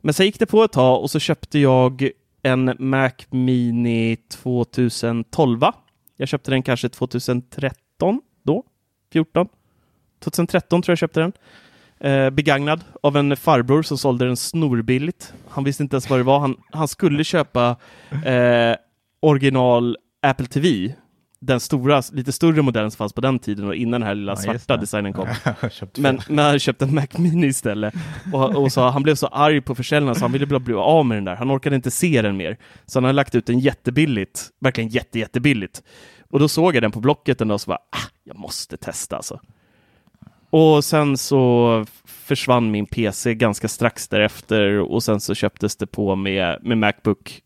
Men sen gick det på ett tag och så köpte jag en Mac Mini 2012. Jag köpte den kanske 2013 då, 14. 2013 tror jag köpte den. Eh, begagnad av en farbror som sålde den snorbilligt. Han visste inte ens vad det var. Han, han skulle köpa eh, original Apple TV den stora, lite större modellen som fanns på den tiden och innan den här lilla ja, svarta designen kom. men, men han köpte en Mac Mini istället. Och, och så, han blev så arg på försäljaren så han ville bara bli av med den där. Han orkade inte se den mer. Så han har lagt ut den jättebilligt, verkligen jätte, jättebilligt. Och då såg jag den på Blocket en dag och så bara, ah, jag måste testa alltså. Och sen så försvann min PC ganska strax därefter och sen så köptes det på med, med Macbook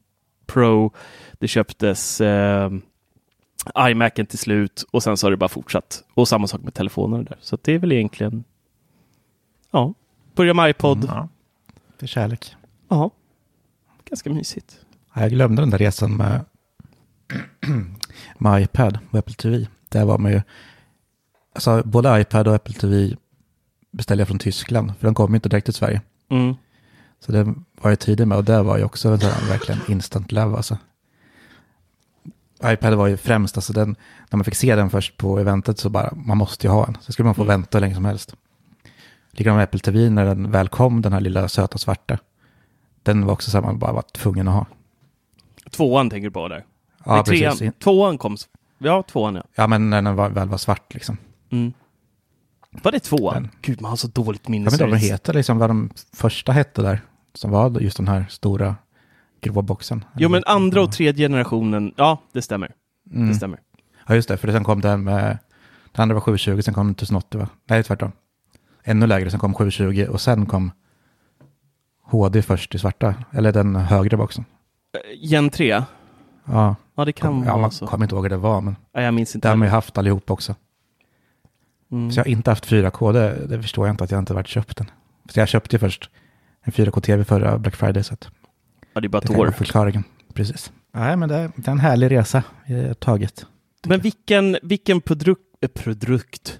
Pro. Det köptes eh, iMacen till slut och sen så har det bara fortsatt. Och samma sak med telefonerna där. Så det är väl egentligen, ja, börja med iPod. Mm, ja. Det är kärlek. Ja, ganska mysigt. Jag glömde den där resan med, med iPad och Apple TV. Där var man ju, alltså både iPad och Apple TV beställde jag från Tyskland, för de kom inte direkt till Sverige. Mm. Så det var jag tidig med och det var ju också en verkligen instant love alltså iPad var ju främst, alltså den, när man fick se den först på eventet så bara, man måste ju ha en. Så skulle man få mm. vänta hur länge som helst. Likadant med Apple TV när den väl kom, den här lilla söta svarta. Den var också så man bara var tvungen att ha. Tvåan tänker du på där? Ja, Nej, precis. Trean. Tvåan kom, ja tvåan ja. Ja, men när den var, väl var svart liksom. Mm. Var det tvåan? Den. Gud, man har så dåligt minne. Jag vet inte vad de heter, liksom vad de första hette där. Som var just den här stora grova boxen. Jo, men andra och tredje generationen, ja, det stämmer. Mm. Det stämmer. Ja, just det, för sen kom den med, den andra var 720, sen kom den 1080, va? Nej, tvärtom. Ännu lägre, sen kom 720 och sen kom HD först i svarta, eller den högre boxen. Gen 3? Ja. Ja, det kan vara så. Jag kommer inte ihåg hur det var, men ja, jag minns inte det har man ju haft allihop också. Mm. Så jag har inte haft 4K, det, det förstår jag inte att jag inte varit köpt den. Så jag köpte ju först en 4K-TV förra Black Friday, så att Ja, det är bara ett det år. förklaringen. Precis. Nej, men det är, det är en härlig resa i taget. Men vilken, vilken produkt, äh, produkt?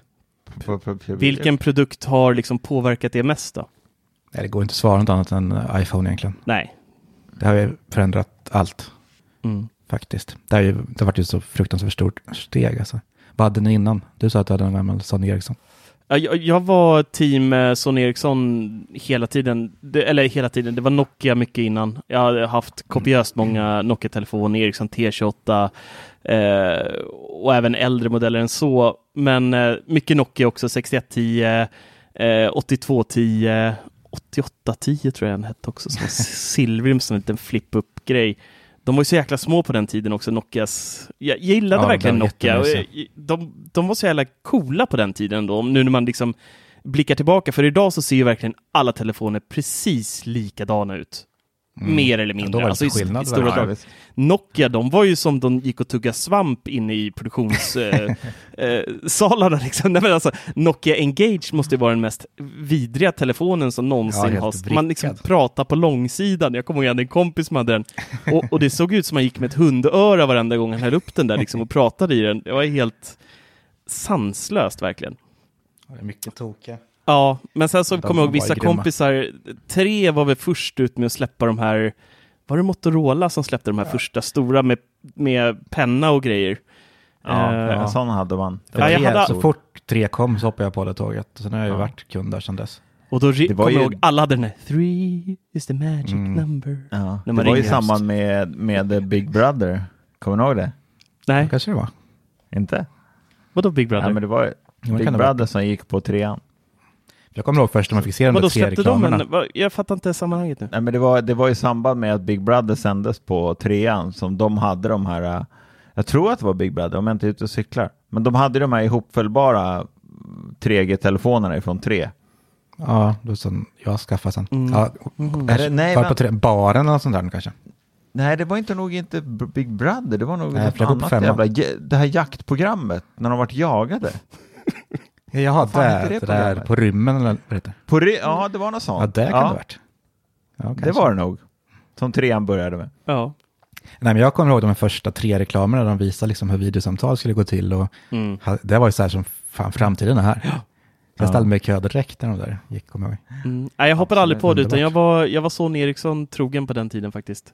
Vilken produkt har liksom påverkat det mest då? Nej, det går inte att svara något annat än iPhone egentligen. Nej. Det har ju förändrat allt. Mm. Faktiskt. Det har ju det har varit ju så fruktansvärt stort steg alltså. Vad hade ni innan? Du sa att du hade en gammal Sony Ericsson. Jag, jag var team eh, Sony Ericsson hela tiden, det, eller hela tiden, det var Nokia mycket innan. Jag har haft kopiöst många Nokia-telefoner, Ericsson T28 eh, och även äldre modeller än så. Men eh, mycket Nokia också, 6110, eh, 8210, 8810 tror jag den hette också, som silvrig med en liten flip-up-grej. De var ju så jäkla små på den tiden också, Nokias. Jag gillade ja, verkligen Nokia. Och de, de var så jävla coola på den tiden då, nu när man liksom blickar tillbaka. För idag så ser ju verkligen alla telefoner precis likadana ut. Mm. Mer eller mindre. Ja, alltså, skillnad, i, i Nokia, de var ju som de gick och tuggade svamp inne i produktionssalarna. Eh, eh, liksom. alltså, Nokia Engage måste ju vara den mest vidriga telefonen som någonsin ja, har... Man liksom pratar på långsidan. Jag kommer ihåg att jag hade en kompis som hade den. Och, och, det såg ut som man gick med ett hundöra varenda gång han höll upp den där liksom, och pratade i den. Det var helt sanslöst verkligen. Det är mycket tokiga. Ja, men sen så kommer jag ihåg vissa kompisar, tre var väl först ut med att släppa de här, var det Motorola som släppte de här första stora med, med penna och grejer? Ja, Eh, en sån hade man. Det Ja, jag helt hade- Så fort tre kom så hoppade jag på det tåget. Sen har jag ju Ja. varit kund där sedan dess. Och då Det kommer jag ju- ihåg, alla hade den här Three is the magic Mm. number. Ja, det var ju i samband med, med Big Brother. Kommer ni ihåg det? Nej, kanske det var. Inte? vadå Big Brother? Ja, men det var det Big det. Brother som gick på trean. Jag kommer ihåg först när man fick se de där tre släppte de reklamerna. en, jag fattar inte sammanhanget nu. Nej, men det, var, det var i samband med att Big Brother sändes på trean som de hade de här, äh, jag tror att det var Big Brother om jag inte är ute och cyklar, men de hade de här ihopfällbara 3G-telefonerna ifrån 3. Ja, då som jag skaffade sen. Mm. Ja, Mhm. Är det- nej, var på tre, baren eller sånt där kanske. Nej, det var inte nog inte Big Brother, det var nog Nej, något annat jävla, det här jaktprogrammet, när de vart jagade. Jaha, fan där, det det där programmet? på rymmen eller vad heter det? På re- ja, det var något sånt. Ja, det kan det ha varit. Ja, det var det nog. Som trean började med. Ja. Nej, men jag kommer ihåg de första tre reklamerna där de visade liksom hur videosamtal skulle gå till och Mm. det var ju så här som fan framtiden är här. Jag Ja. ställde mig i kö direkt när de där gick, kommer jag ihåg. Mm. Nej, jag hoppade aldrig på det, utan jag var, jag var Sony Ericsson trogen på den tiden faktiskt.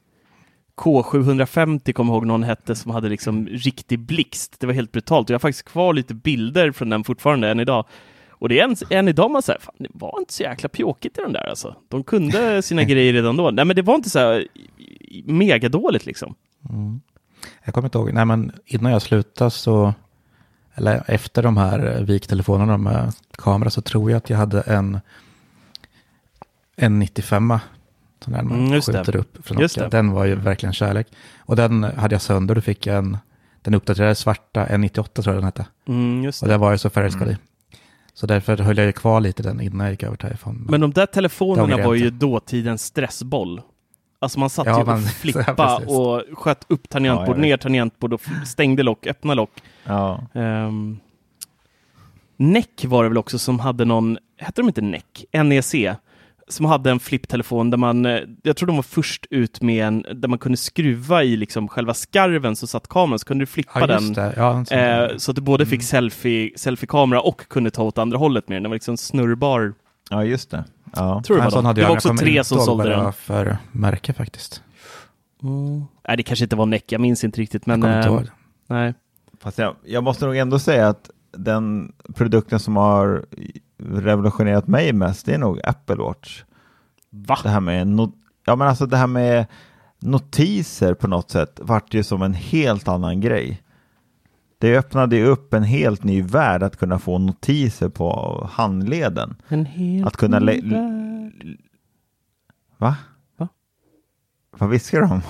K750 kommer jag ihåg någon hette som hade liksom riktig blixt. Det var helt brutalt. Jag har faktiskt kvar lite bilder från den fortfarande än idag. Och det är en, än idag man säger, fan det var inte så jäkla pjåkigt i den där alltså. De kunde sina grejer redan då. Nej men det var inte så här megadåligt liksom. Mm. Jag kommer inte ihåg, nej men innan jag slutade så, eller efter de här eh, viktelefonerna med kamera så tror jag att jag hade en, en 95 sån där man Mm, just det. skjuter upp från Just Nokia. det. Den var ju verkligen kärlek. Och den hade jag sönder, då fick en, den uppdaterade svarta, en 98 tror jag den hette. Mm, just Och det. det var jag så förälskad i. Så därför höll jag ju kvar lite den innan jag gick över till iPhone. Men de där telefonerna var ju dåtidens stressboll. Alltså man satt Ja, ju man- och ja, flippa precis. och sköt upp Ja, tangentbord, vet. ner tangentbord och stängde lock, öppna lock. Ja. Um, NEC var det väl också som hade någon, hette de inte NEC? NEC? Som hade en flipptelefon där man, eh, jag tror de var först ut med en, där man kunde skruva i liksom själva skarven så satt kameran, så kunde du flippa ja, den. Ja, Eh, så att du både Mm. fick selfie, selfie-kamera och kunde ta åt andra hållet med den. Den var liksom snurrbar. ja, just det. Ja. Tror du Ja, det en sån var, hade det var jag. också tre inte som sålde den. för märke faktiskt. Nej, det kanske inte var NEC, jag minns inte riktigt. Men, jag kommer inte eh, ihåg. nej. Fast jag, jag måste nog ändå säga att den produkten som har revolutionerat mig mest, det är nog Apple Watch. Va? Det här med, no, ja men alltså det här med notiser på något sätt vart ju som en helt annan grej. Det öppnade ju upp en helt ny värld att kunna få notiser på handleden. En helt Att kunna ny lä- värld. Va? Va? Vad viskar de?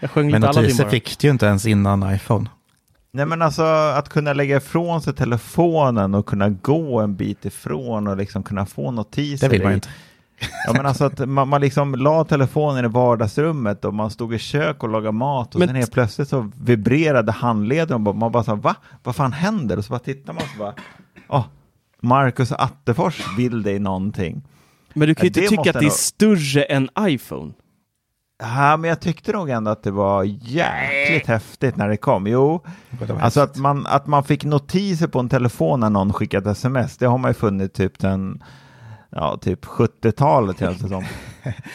Jag sjöng Men lite Aladdin notiser fick du ju inte ens innan iPhone. Nej men alltså att kunna lägga ifrån sig telefonen och kunna gå en bit ifrån och liksom kunna få notiser. Det vill man inte. Ja men alltså att man, man liksom la telefonen i vardagsrummet och man stod i kök och lagade mat och Men sen helt plötsligt så vibrerade handleden och bara- man bara sa va? Vad fan händer? Och så bara tittar man och så bara åh, Marcus Attefors vill dig någonting. Men du kan ju inte tycka att det är nog- större än iPhone. Ja, men jag tyckte nog ändå att det var jäkligt häftigt när det kom. Jo, Det Alltså att man, att man fick notiser på en telefon när någon skickat sms, det har man ju funnit typ den, ja typ 70-talet känns det som.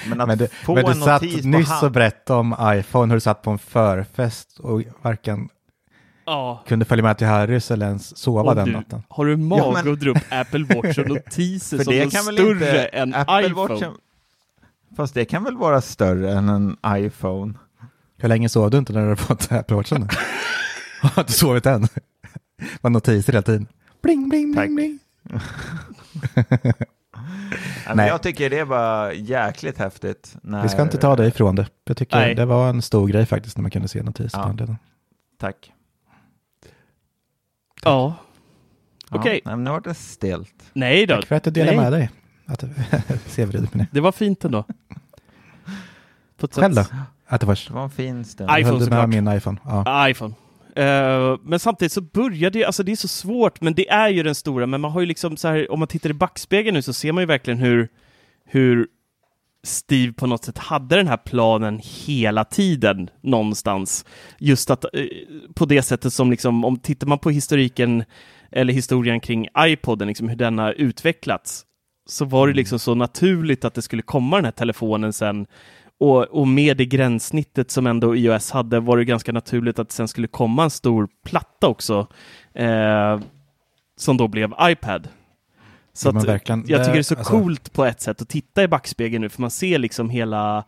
Men att Men du, få men du en satt notis på nyss hand, och berättade om iPhone, hur du satt på en förfest och varken Ja. kunde följa med till Harrys eller ens sova Och den du, natten. har du mage Ja, men- att dra upp Apple Watch och notiser som är större inte, än Apple iPhone? Watchen, fast det kan väl vara större än en iPhone? Hur länge sov du inte när du hade fått Apple Watchen? Har du inte sovit än? var notiser hela tiden. Bling, bling, Tack. bling, bling. Ja, Nej. jag tycker det var jäkligt häftigt. När, Vi ska inte ta dig ifrån det. Jag tycker Nej. det var en stor grej faktiskt när man kunde se notiser Ja. på handleden. Tack. Ja. Ja, Okej. nej, men nu var det stelt. Nej då. Tack för att du delade Nej. med dig. Att vridet med det. Det var fint ändå. På ett Själv då? sätt. Att det var en fin stund. iPhone såklart. min iPhone? Ja. iPhone. Eh, men samtidigt så började det, alltså det är så svårt, men det är ju den stora, men man har ju liksom så här, om man tittar i backspegeln nu så ser man ju verkligen hur, hur Steve på något sätt hade den här planen hela tiden någonstans. Just att eh, på det sättet som liksom, om tittar man på historiken eller historien kring iPoden, liksom hur den har utvecklats, så var det liksom så naturligt att det skulle komma den här telefonen sen. Och, och med det gränssnittet som ändå iOS hade var det ganska naturligt att det sen skulle komma en stor platta också, eh, som då blev iPad. Så Ja, jag tycker det är så alltså- coolt på ett sätt att titta i backspegeln nu, för man ser liksom hela,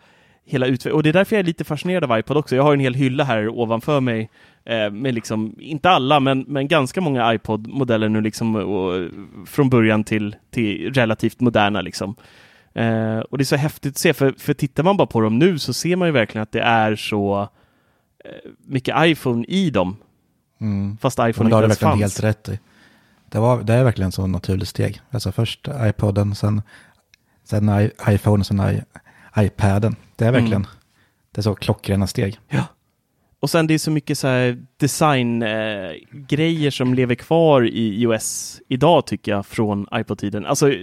hela utvecklingen. Och det är därför jag är lite fascinerad av iPod också. Jag har en hel hylla här ovanför mig eh, med liksom, inte alla, men, men ganska många iPod-modeller nu liksom, och, från början till, till relativt moderna liksom. Eh, och det är så häftigt att se, för, för tittar man bara på dem nu så ser man ju verkligen att det är så eh, mycket iPhone i dem, Mm. fast iPhone det har inte du ens verkligen fanns. helt rätt i. Det, var, det är verkligen så naturligt steg. Alltså först iPoden, sen, sen I, iPhone, sen I, iPaden. Det är verkligen, Mm. det är så klockrena steg. Och sen det är så mycket så här designgrejer eh, som lever kvar i iOS idag tycker jag från iPod-tiden. Alltså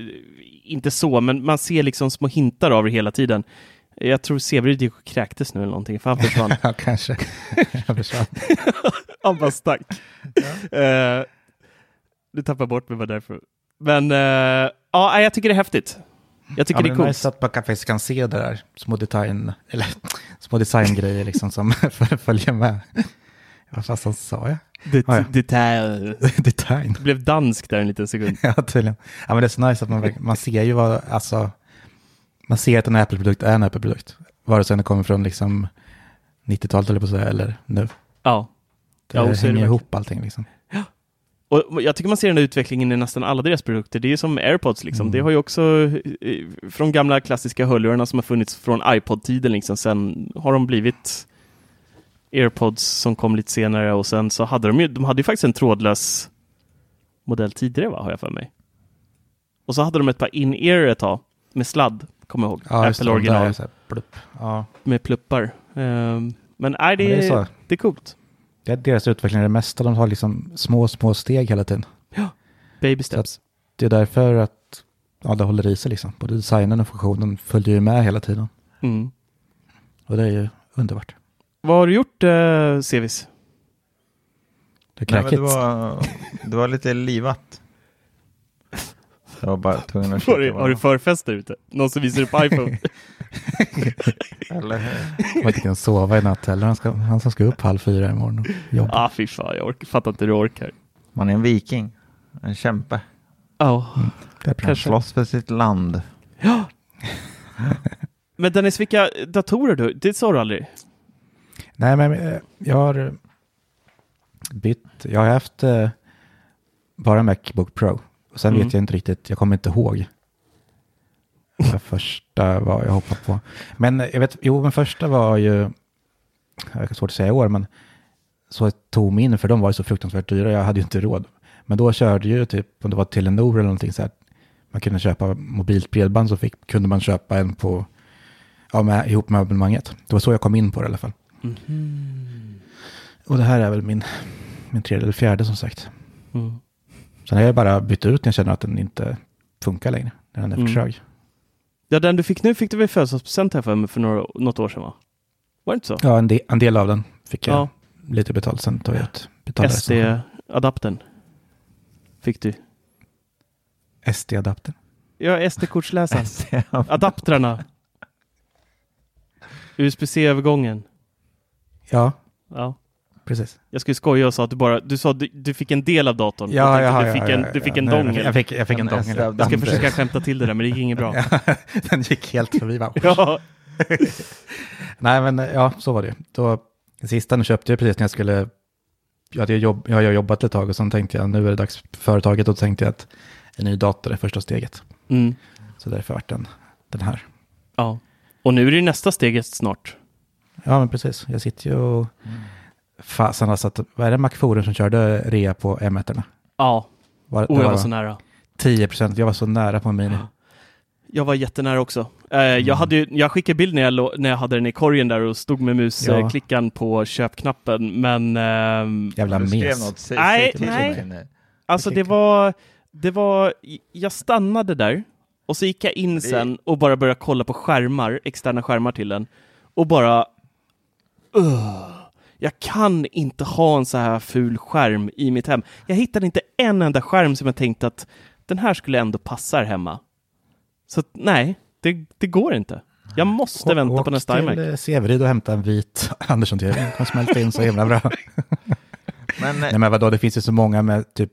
inte så, men man ser liksom små hintar av det hela tiden. Jag tror Severyd gick och kräktes nu eller någonting, för han försvann. Ja, kanske. Jag försvann. han bara stack. Eh, du tappar bort mig bara därför. Men eh, ja, jag tycker det är häftigt. Jag tycker Ja, det är coolt. nice att man kan- faktiskt kan se det där, små design, eller små designgrejer liksom som följer med. Vad fasen sa jag? Det, Ja, ja. det, Design. det blev dansk där en liten sekund. Ja, tydligen. Ja, men det är så nice att man, man ser ju vad, alltså, man ser att en Apple-produkt är en Apple-produkt. Vare sig den kommer från liksom 90-talet eller på att säga, eller nu. Ja. Det Ja, så är det hänger ihop allting liksom. Och jag tycker man ser den här utvecklingen i nästan alla deras produkter. Det är ju som AirPods liksom. Mm. Det har ju också eh, från gamla klassiska hörlurarna som har funnits från iPod-tiden liksom. Sen har de blivit AirPods som kom lite senare och sen så hade de ju, de hade ju faktiskt en trådlös modell tidigare va, har jag för mig. Och så hade de ett par in-ear ett tag med sladd, kommer jag ihåg. Ja, Apple där original är så här, plupp. Ja, med pluppar. Ehm, men nej, det, men det är är, så. det är coolt. Det är deras utveckling, det mesta. De har liksom små, små steg hela tiden. Baby Så att steps. det är därför att ja, det håller i sig liksom. Både designen och funktionen följer ju med hela tiden. Mm. Och det är ju underbart. Vad har du gjort, uh, Sevis? Det är Nej, det, var, det var lite livat. Jag var bara tvungen att Har kika du, vad- har du förfest där ute? Någon som visar upp iPhone? Eller hur? Man inte kan sova i natt heller. Han, ska, han som ska upp halv fyra imorgon och jobba. ah, fy fan, jag orkar, fattar inte hur du orkar. Man är en viking, en kämpe. Ja, det är bra. kanske. Slåss för sitt land. ja. Men Dennis, vilka datorer du Det sa du aldrig? Nej, men eh, jag har eh, bytt. Jag har haft eh, bara Macbook Pro. Och sen Mm. vet jag inte riktigt, jag kommer inte ihåg. Vad första var jag hoppade på. Men jag vet, jo, men första var ju, jag har svårt att säga i år, men så tog mig in för de var ju så fruktansvärt dyra, jag hade ju inte råd. Men då körde ju typ, om det var Telenor eller någonting så här, man kunde köpa mobilt bredband så fick, kunde man köpa en på, ja, med, ihop med abonnemanget. Det var så jag kom in på det i alla fall. Och det här är väl min, min tredje eller fjärde som sagt. Mm. Sen har jag bara bytt ut när jag känner att den inte funkar längre. När den är för Mm. trög. Ja, den du fick nu fick du väl födelsedagspresent här för för några, något år sedan va? Var det inte så? Ja, en del, en del av den fick jag Ja. lite betalt. Sen tog jag ut. SD-adaptern fick du. SD-adapter. Ja, SD-kortsläsaren. Adaptrarna. USB-C-övergången. Ja, Ja. Precis. Jag skulle skoja och sa att du bara, du sa du, du fick en del av datorn. Ja, ja, ja, du fick en, ja, du ja, fick en nej, dongel. Jag fick, jag fick en En dongel. Jag ska försöka skämta till det där, men det gick inget bra. Ja, den gick helt förbi. Bara. Ja. Nej, men ja, så var det. Då, sista nu köpte jag precis när jag skulle... Jag hade jobb, jag har ju jobbat ett tag och sen tänkte jag nu är det dags för företaget och då tänkte jag att en ny dator är första steget. Mm. Så därför vart den, den här. ja. Och nu är det nästa steget snart. Ja, men precis. Jag sitter ju och... Fasen alltså, att, vad är det Macforum som körde rea på M1? Ja, Var, det jag var så nära. 10 procent, jag var så nära på en mini. Jag var jättenära också. Eh, jag, hade ju, jag skickade bild när jag, när jag hade den i korgen där och stod med Ja. musklickan på köpknappen, men ehm, Jävla Du skrev mes. något, säg, Nej, nej. alltså det var, det var, jag stannade där och så gick jag in sen och bara började kolla på skärmar, externa skärmar till den och bara, Ugh. Jag kan inte ha en så här ful skärm i mitt hem. Jag hittade inte en enda skärm som jag tänkte att den här skulle ändå passa här hemma. Så att, nej, det, det går inte. Jag måste vänta Åk på nästa iMac. till eh, Severyd och hämta en vit Andersson-TV. Den kan smälta in så himla bra. Men, Nej men vadå, det finns ju så många med typ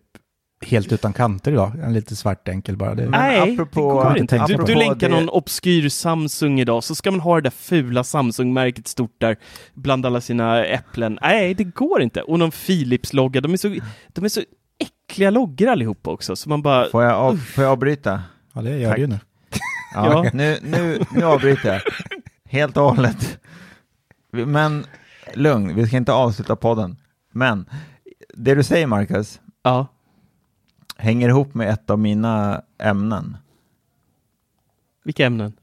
helt utan kanter idag. En lite svart enkel bara. Det, Nej, apropå- det går inte. Du, apropå du länkar det- någon obskyr Samsung idag, så ska man ha det där fula Samsung-märket stort där bland alla sina äpplen. Nej, det går inte. Och någon Philips-logga. De är så, de är så äckliga loggor allihopa också, så man bara... får, jag av, får jag avbryta? ja, det gör Tack. ju nu. Ja, Ja. Nu, nu, nu avbryter jag. Helt och hållet. Men lugn, vi ska inte avsluta podden. Men det du säger Marcus Ja. Hänger ihop med ett av mina ämnen. Vilka ämnen?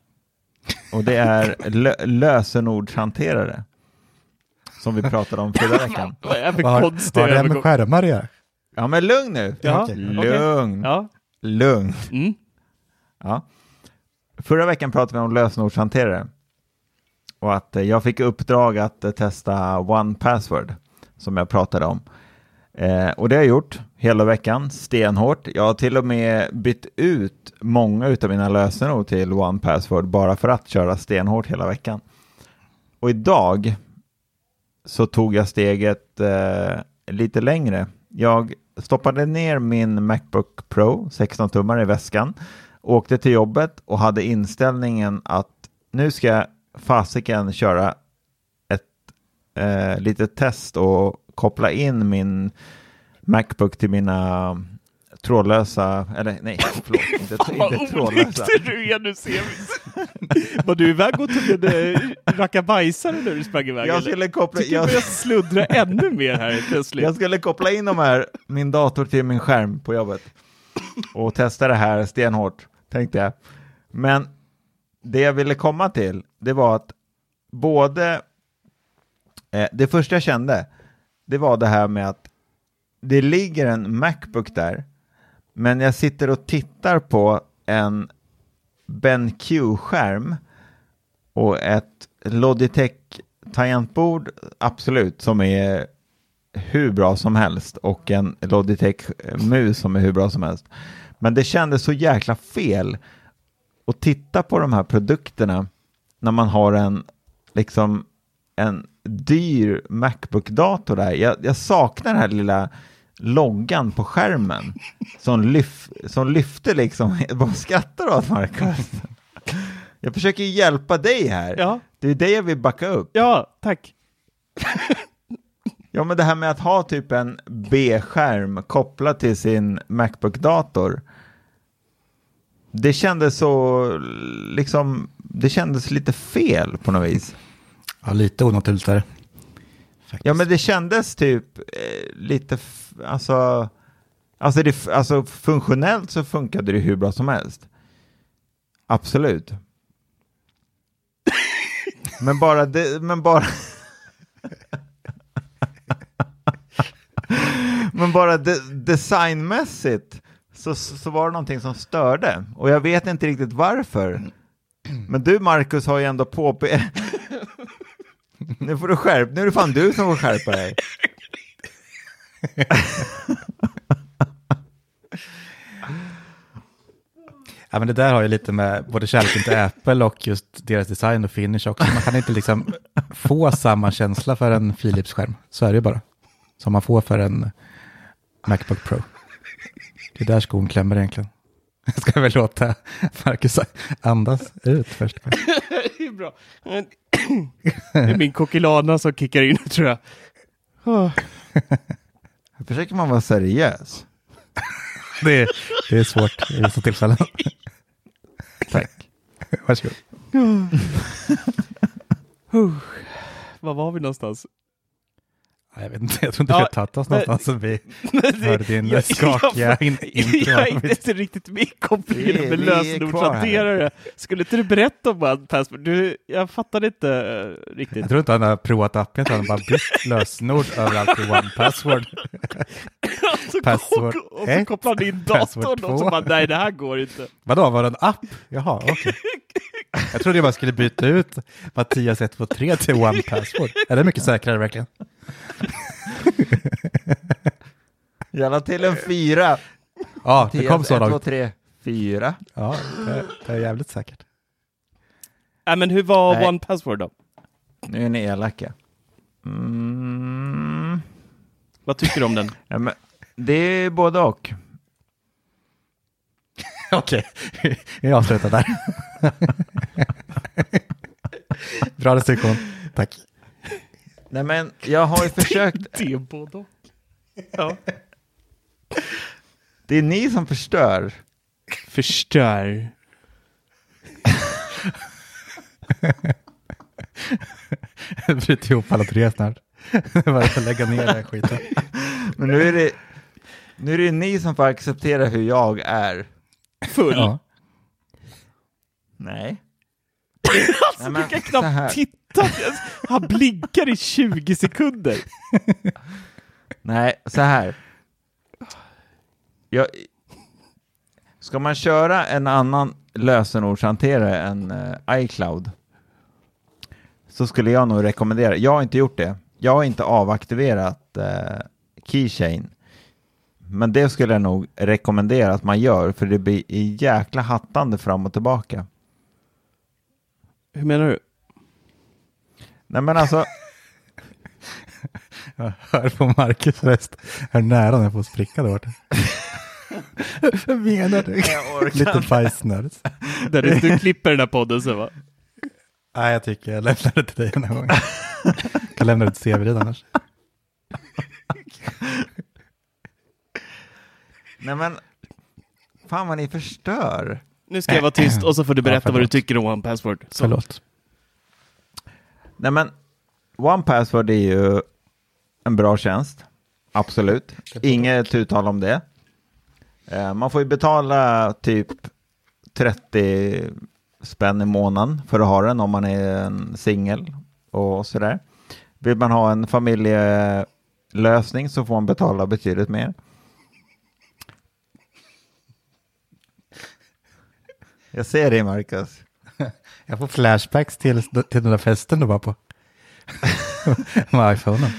Och det är lö lösenordshanterare. Som vi pratade om förra veckan. Vad är det har, har här med skärmar att göra? Ja men lugn nu! Ja. Lugn, Ja. lugn. Mm. Ja. Förra veckan pratade vi om lösenordshanterare. Och att jag fick uppdrag att testa One Password som jag pratade om. Eh, och det har jag gjort hela veckan, stenhårt. Jag har till och med bytt ut många av mina lösenord till One Password bara för att köra stenhårt hela veckan. Och idag så tog jag steget eh, lite längre. Jag stoppade ner min Macbook Pro 16-tummare i väskan, åkte till jobbet och hade inställningen att nu ska jag fasiken köra ett eh, litet test och koppla in min Macbook till mina trådlösa, eller nej, förlåt, inte, inte trådlösa. du är nu, Sevis. Var du iväg och tog en rackabajsare när du sprang iväg? Jag skulle koppla, jag, börjar sluddra ännu mer här plötsligt. jag skulle koppla in de här, min dator till min skärm på jobbet och testa det här stenhårt, tänkte jag. Men det jag ville komma till, det var att både, eh, det första jag kände, det var det här med att det ligger en Macbook där, men jag sitter och tittar på en BenQ-skärm och ett Logitech tangentbord, absolut, som är hur bra som helst och en Logitech-mus som är hur bra som helst. Men det kändes så jäkla fel att titta på de här produkterna när man har en liksom en dyr Macbook-dator där. Jag, jag saknar den här lilla loggan på skärmen som, lyf, som lyfte liksom. Vad skrattar du åt Marcus? Jag försöker hjälpa dig här. Ja, Det är det jag vill backa upp. ja, tack. Ja, men det här med att ha typ en B-skärm kopplad till sin Macbook-dator. Det kändes så, liksom, det kändes lite fel på något vis. Ja, lite onaturligt är det. Faktiskt. Ja, men det kändes typ eh, lite, alltså, alltså, det, alltså funktionellt så funkade det hur bra som helst. Absolut. Men bara, det, men bara, men bara de, designmässigt så, så var det någonting som störde. Och jag vet inte riktigt varför. Men du Marcus har ju ändå påpe nu får du skärpa Nu är det fan du som får skärpa dig. Ja, men det där har ju lite med både kärleken till Apple och just deras design och finish också. Man kan inte liksom få samma känsla för en Philips-skärm. Så är det ju bara. Som man får för en Macbook Pro. Det är där skon klämmer egentligen. Jag ska väl låta Marcus andas ut först. Det är bra. Det är min kokilana som kickar in, tror jag. Här försöker man vara seriös. Det är, det är svårt i vissa tillfällen. Tack. Varsågod. Var var vi någonstans? Ja, Jag vet inte, jag tror inte Ja, vi har tagit oss någonstans som vi hörde din Jag- skakiga jag- in, intro. Jag är inte riktigt med i kopplingen med lösenordshanterare. Skulle inte du berätta om One Passport? Du, jag fattade inte uh, riktigt. Jag tror inte han har provat appen, utan han bara bytt lösenord överallt till one password. så Password kom, och så kopplade in password datorn och så bara, nej det här går inte. Vadå, var det en app? Jaha, okej. Jag trodde jag bara skulle byta ut Mattias 123 till one password. Är det mycket säkrare verkligen? La till en fyra. Ja, det kom så Ett, två, långt. tre, fyra. Ja, det, det är jävligt säkert. Nej, men hur var Nej. One Password då? Nu är ni elaka. Mm. Vad tycker du om den? Ja, men det är både och. Okej, vi avslutar där. Bra recension, tack. Nej men jag har ju försökt. Det är både och. Ja. Det är ni som förstör. Förstör. Bryter ihop alla tre snart. Bara lägga ner den här skiten. Men nu är det, nu är det ni som får acceptera hur jag är. Full. Ja. Nej. Alltså, Nej, du kan men så här. knappt titta. Han blinkar i 20 sekunder. Nej, så här. Jag, ska man köra en annan lösenordshanterare än eh, iCloud så skulle jag nog rekommendera, jag har inte gjort det, jag har inte avaktiverat eh, Keychain. Men det skulle jag nog rekommendera att man gör för det blir i jäkla hattande fram och tillbaka. Hur menar du? Nej men alltså, Jag hör på Marcus röst hur nära han är på att spricka där borta. Vad menar du? Lite bajsnödig. Dennis, du klipper den här podden sen va? Nej, jag tycker jag lämnar det till dig den här gången. Jag kan lämna det till Severin annars. nej men, fan vad ni förstör. Nu ska jag vara tyst och så får du berätta Ja, vad du tycker om One Password. Så. Förlåt. Nej men, One Password är ju en bra tjänst. Absolut. Inget uttal om det. Eh, Man får ju betala typ 30 spänn i månaden för att ha den om man är en singel och sådär. Vill man ha en familjelösning så får man betala betydligt mer. Jag ser dig Marcus. Jag får flashbacks till, till den där festen du var på. Med iPhonen.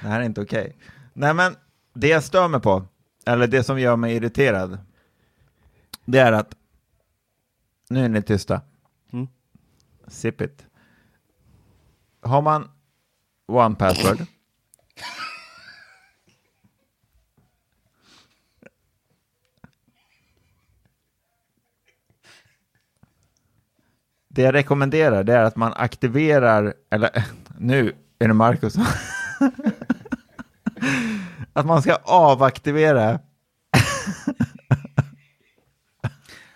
Det här är inte okej. Nej men, det jag stör mig på, eller det som gör mig irriterad, det är att, nu är ni tysta. Mm. Sip it. Har man one password, Det jag rekommenderar det är att man aktiverar, eller nu är det Marcus Att man ska avaktivera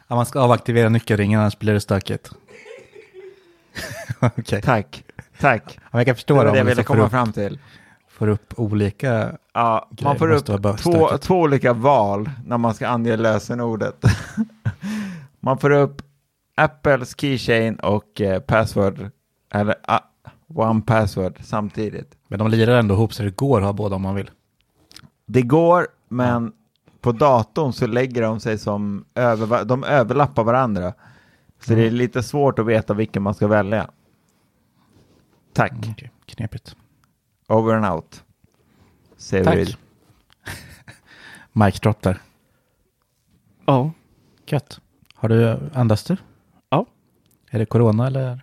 Ja, man ska avaktivera nyckelringen annars blir det stökigt. Okej, Tack, tack. ja, jag kan Det förstå var det det jag ville får komma upp, fram till. får upp olika... Ja, Grejer man får upp två, två olika val när man ska ange lösenordet. man får upp Apples keychain och eh, password, eller ah, one password samtidigt. Men de lirar ändå ihop så det går att ha båda om man vill. Det går, men på datorn så lägger de sig som över, de överlappar varandra. Så det är lite svårt att veta vilken man ska välja. Tack. Okej, knepigt. Over and out. Säger Tack. vi. Mic drop där. Ja. Gött. Har du, andas du? Är det corona eller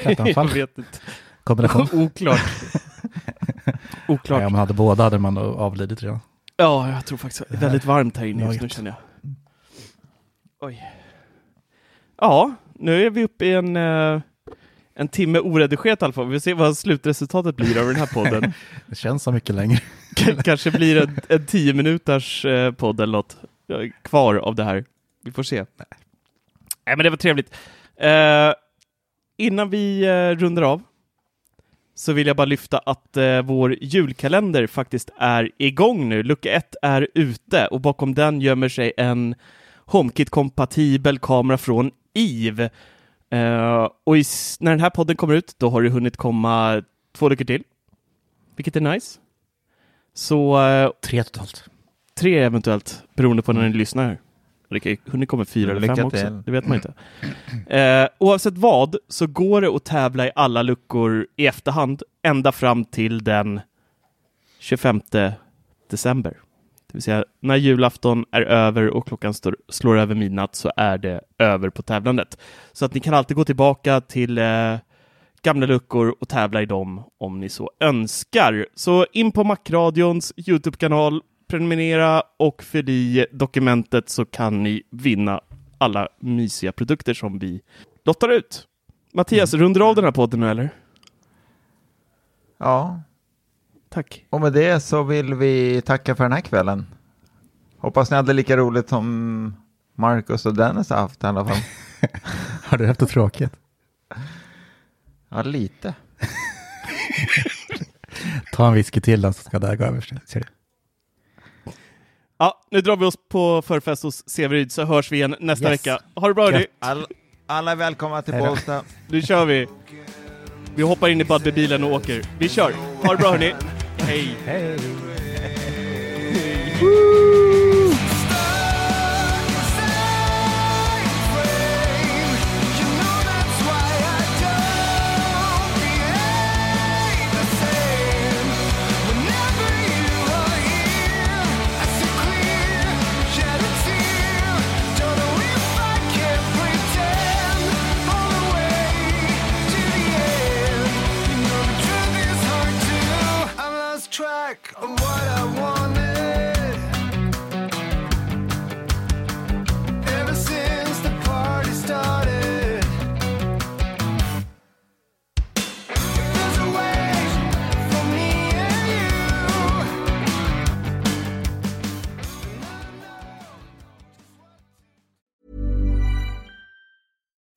skrattanfall? Jag vet inte. Kombination? Oklart. Oklart. Ja, om man hade båda hade man avlidit redan. Ja, jag tror faktiskt det är väldigt varmt här inne just nu känner jag. Oj. Ja, nu är vi uppe i en, eh, en timme oredigerat i alla fall. Vi får se vad slutresultatet blir av den här podden. Det känns så mycket längre. Kanske blir en, en tio minuters eh, podd eller något eh, kvar av det här. Vi får se. Nej, men det var trevligt. Eh, innan vi eh, rundar av så vill jag bara lyfta att eh, vår julkalender faktiskt är igång nu. Lucka 1 är ute och bakom den gömmer sig en HomeKit-kompatibel kamera från Eve. Eh, och i, när den här podden kommer ut, då har det hunnit komma två veckor till, vilket är nice. Så eh, Tre totalt. tre eventuellt, beroende på när ni lyssnar. Det kan komma fyra eller Lycka fem också, det vet man inte. Eh, oavsett vad så går det att tävla i alla luckor i efterhand ända fram till den 25 december. Det vill säga när julafton är över och klockan står, slår över midnatt så är det över på tävlandet. Så att ni kan alltid gå tillbaka till eh, gamla luckor och tävla i dem om ni så önskar. Så in på Macradions Youtube-kanal, prenumerera och fyll i dokumentet så kan ni vinna alla mysiga produkter som vi lottar ut. Mattias, mm. rundar av den här podden nu eller? Ja. Tack. Och med det så vill vi tacka för den här kvällen. Hoppas ni hade lika roligt som Marcus och Dennis har haft i alla fall. har du haft det tråkigt? Ja, lite. Ta en whisky till då så ska det här gå över. Ser du? Ja, nu drar vi oss på förfest hos Severyd så hörs vi igen nästa yes. vecka. Ha det bra hörni! All, alla är välkomna till Bålsta. Nu kör vi! Vi hoppar in i Budbee-bilen och åker. Vi kör! Ha det bra hörni! Hej! Hej!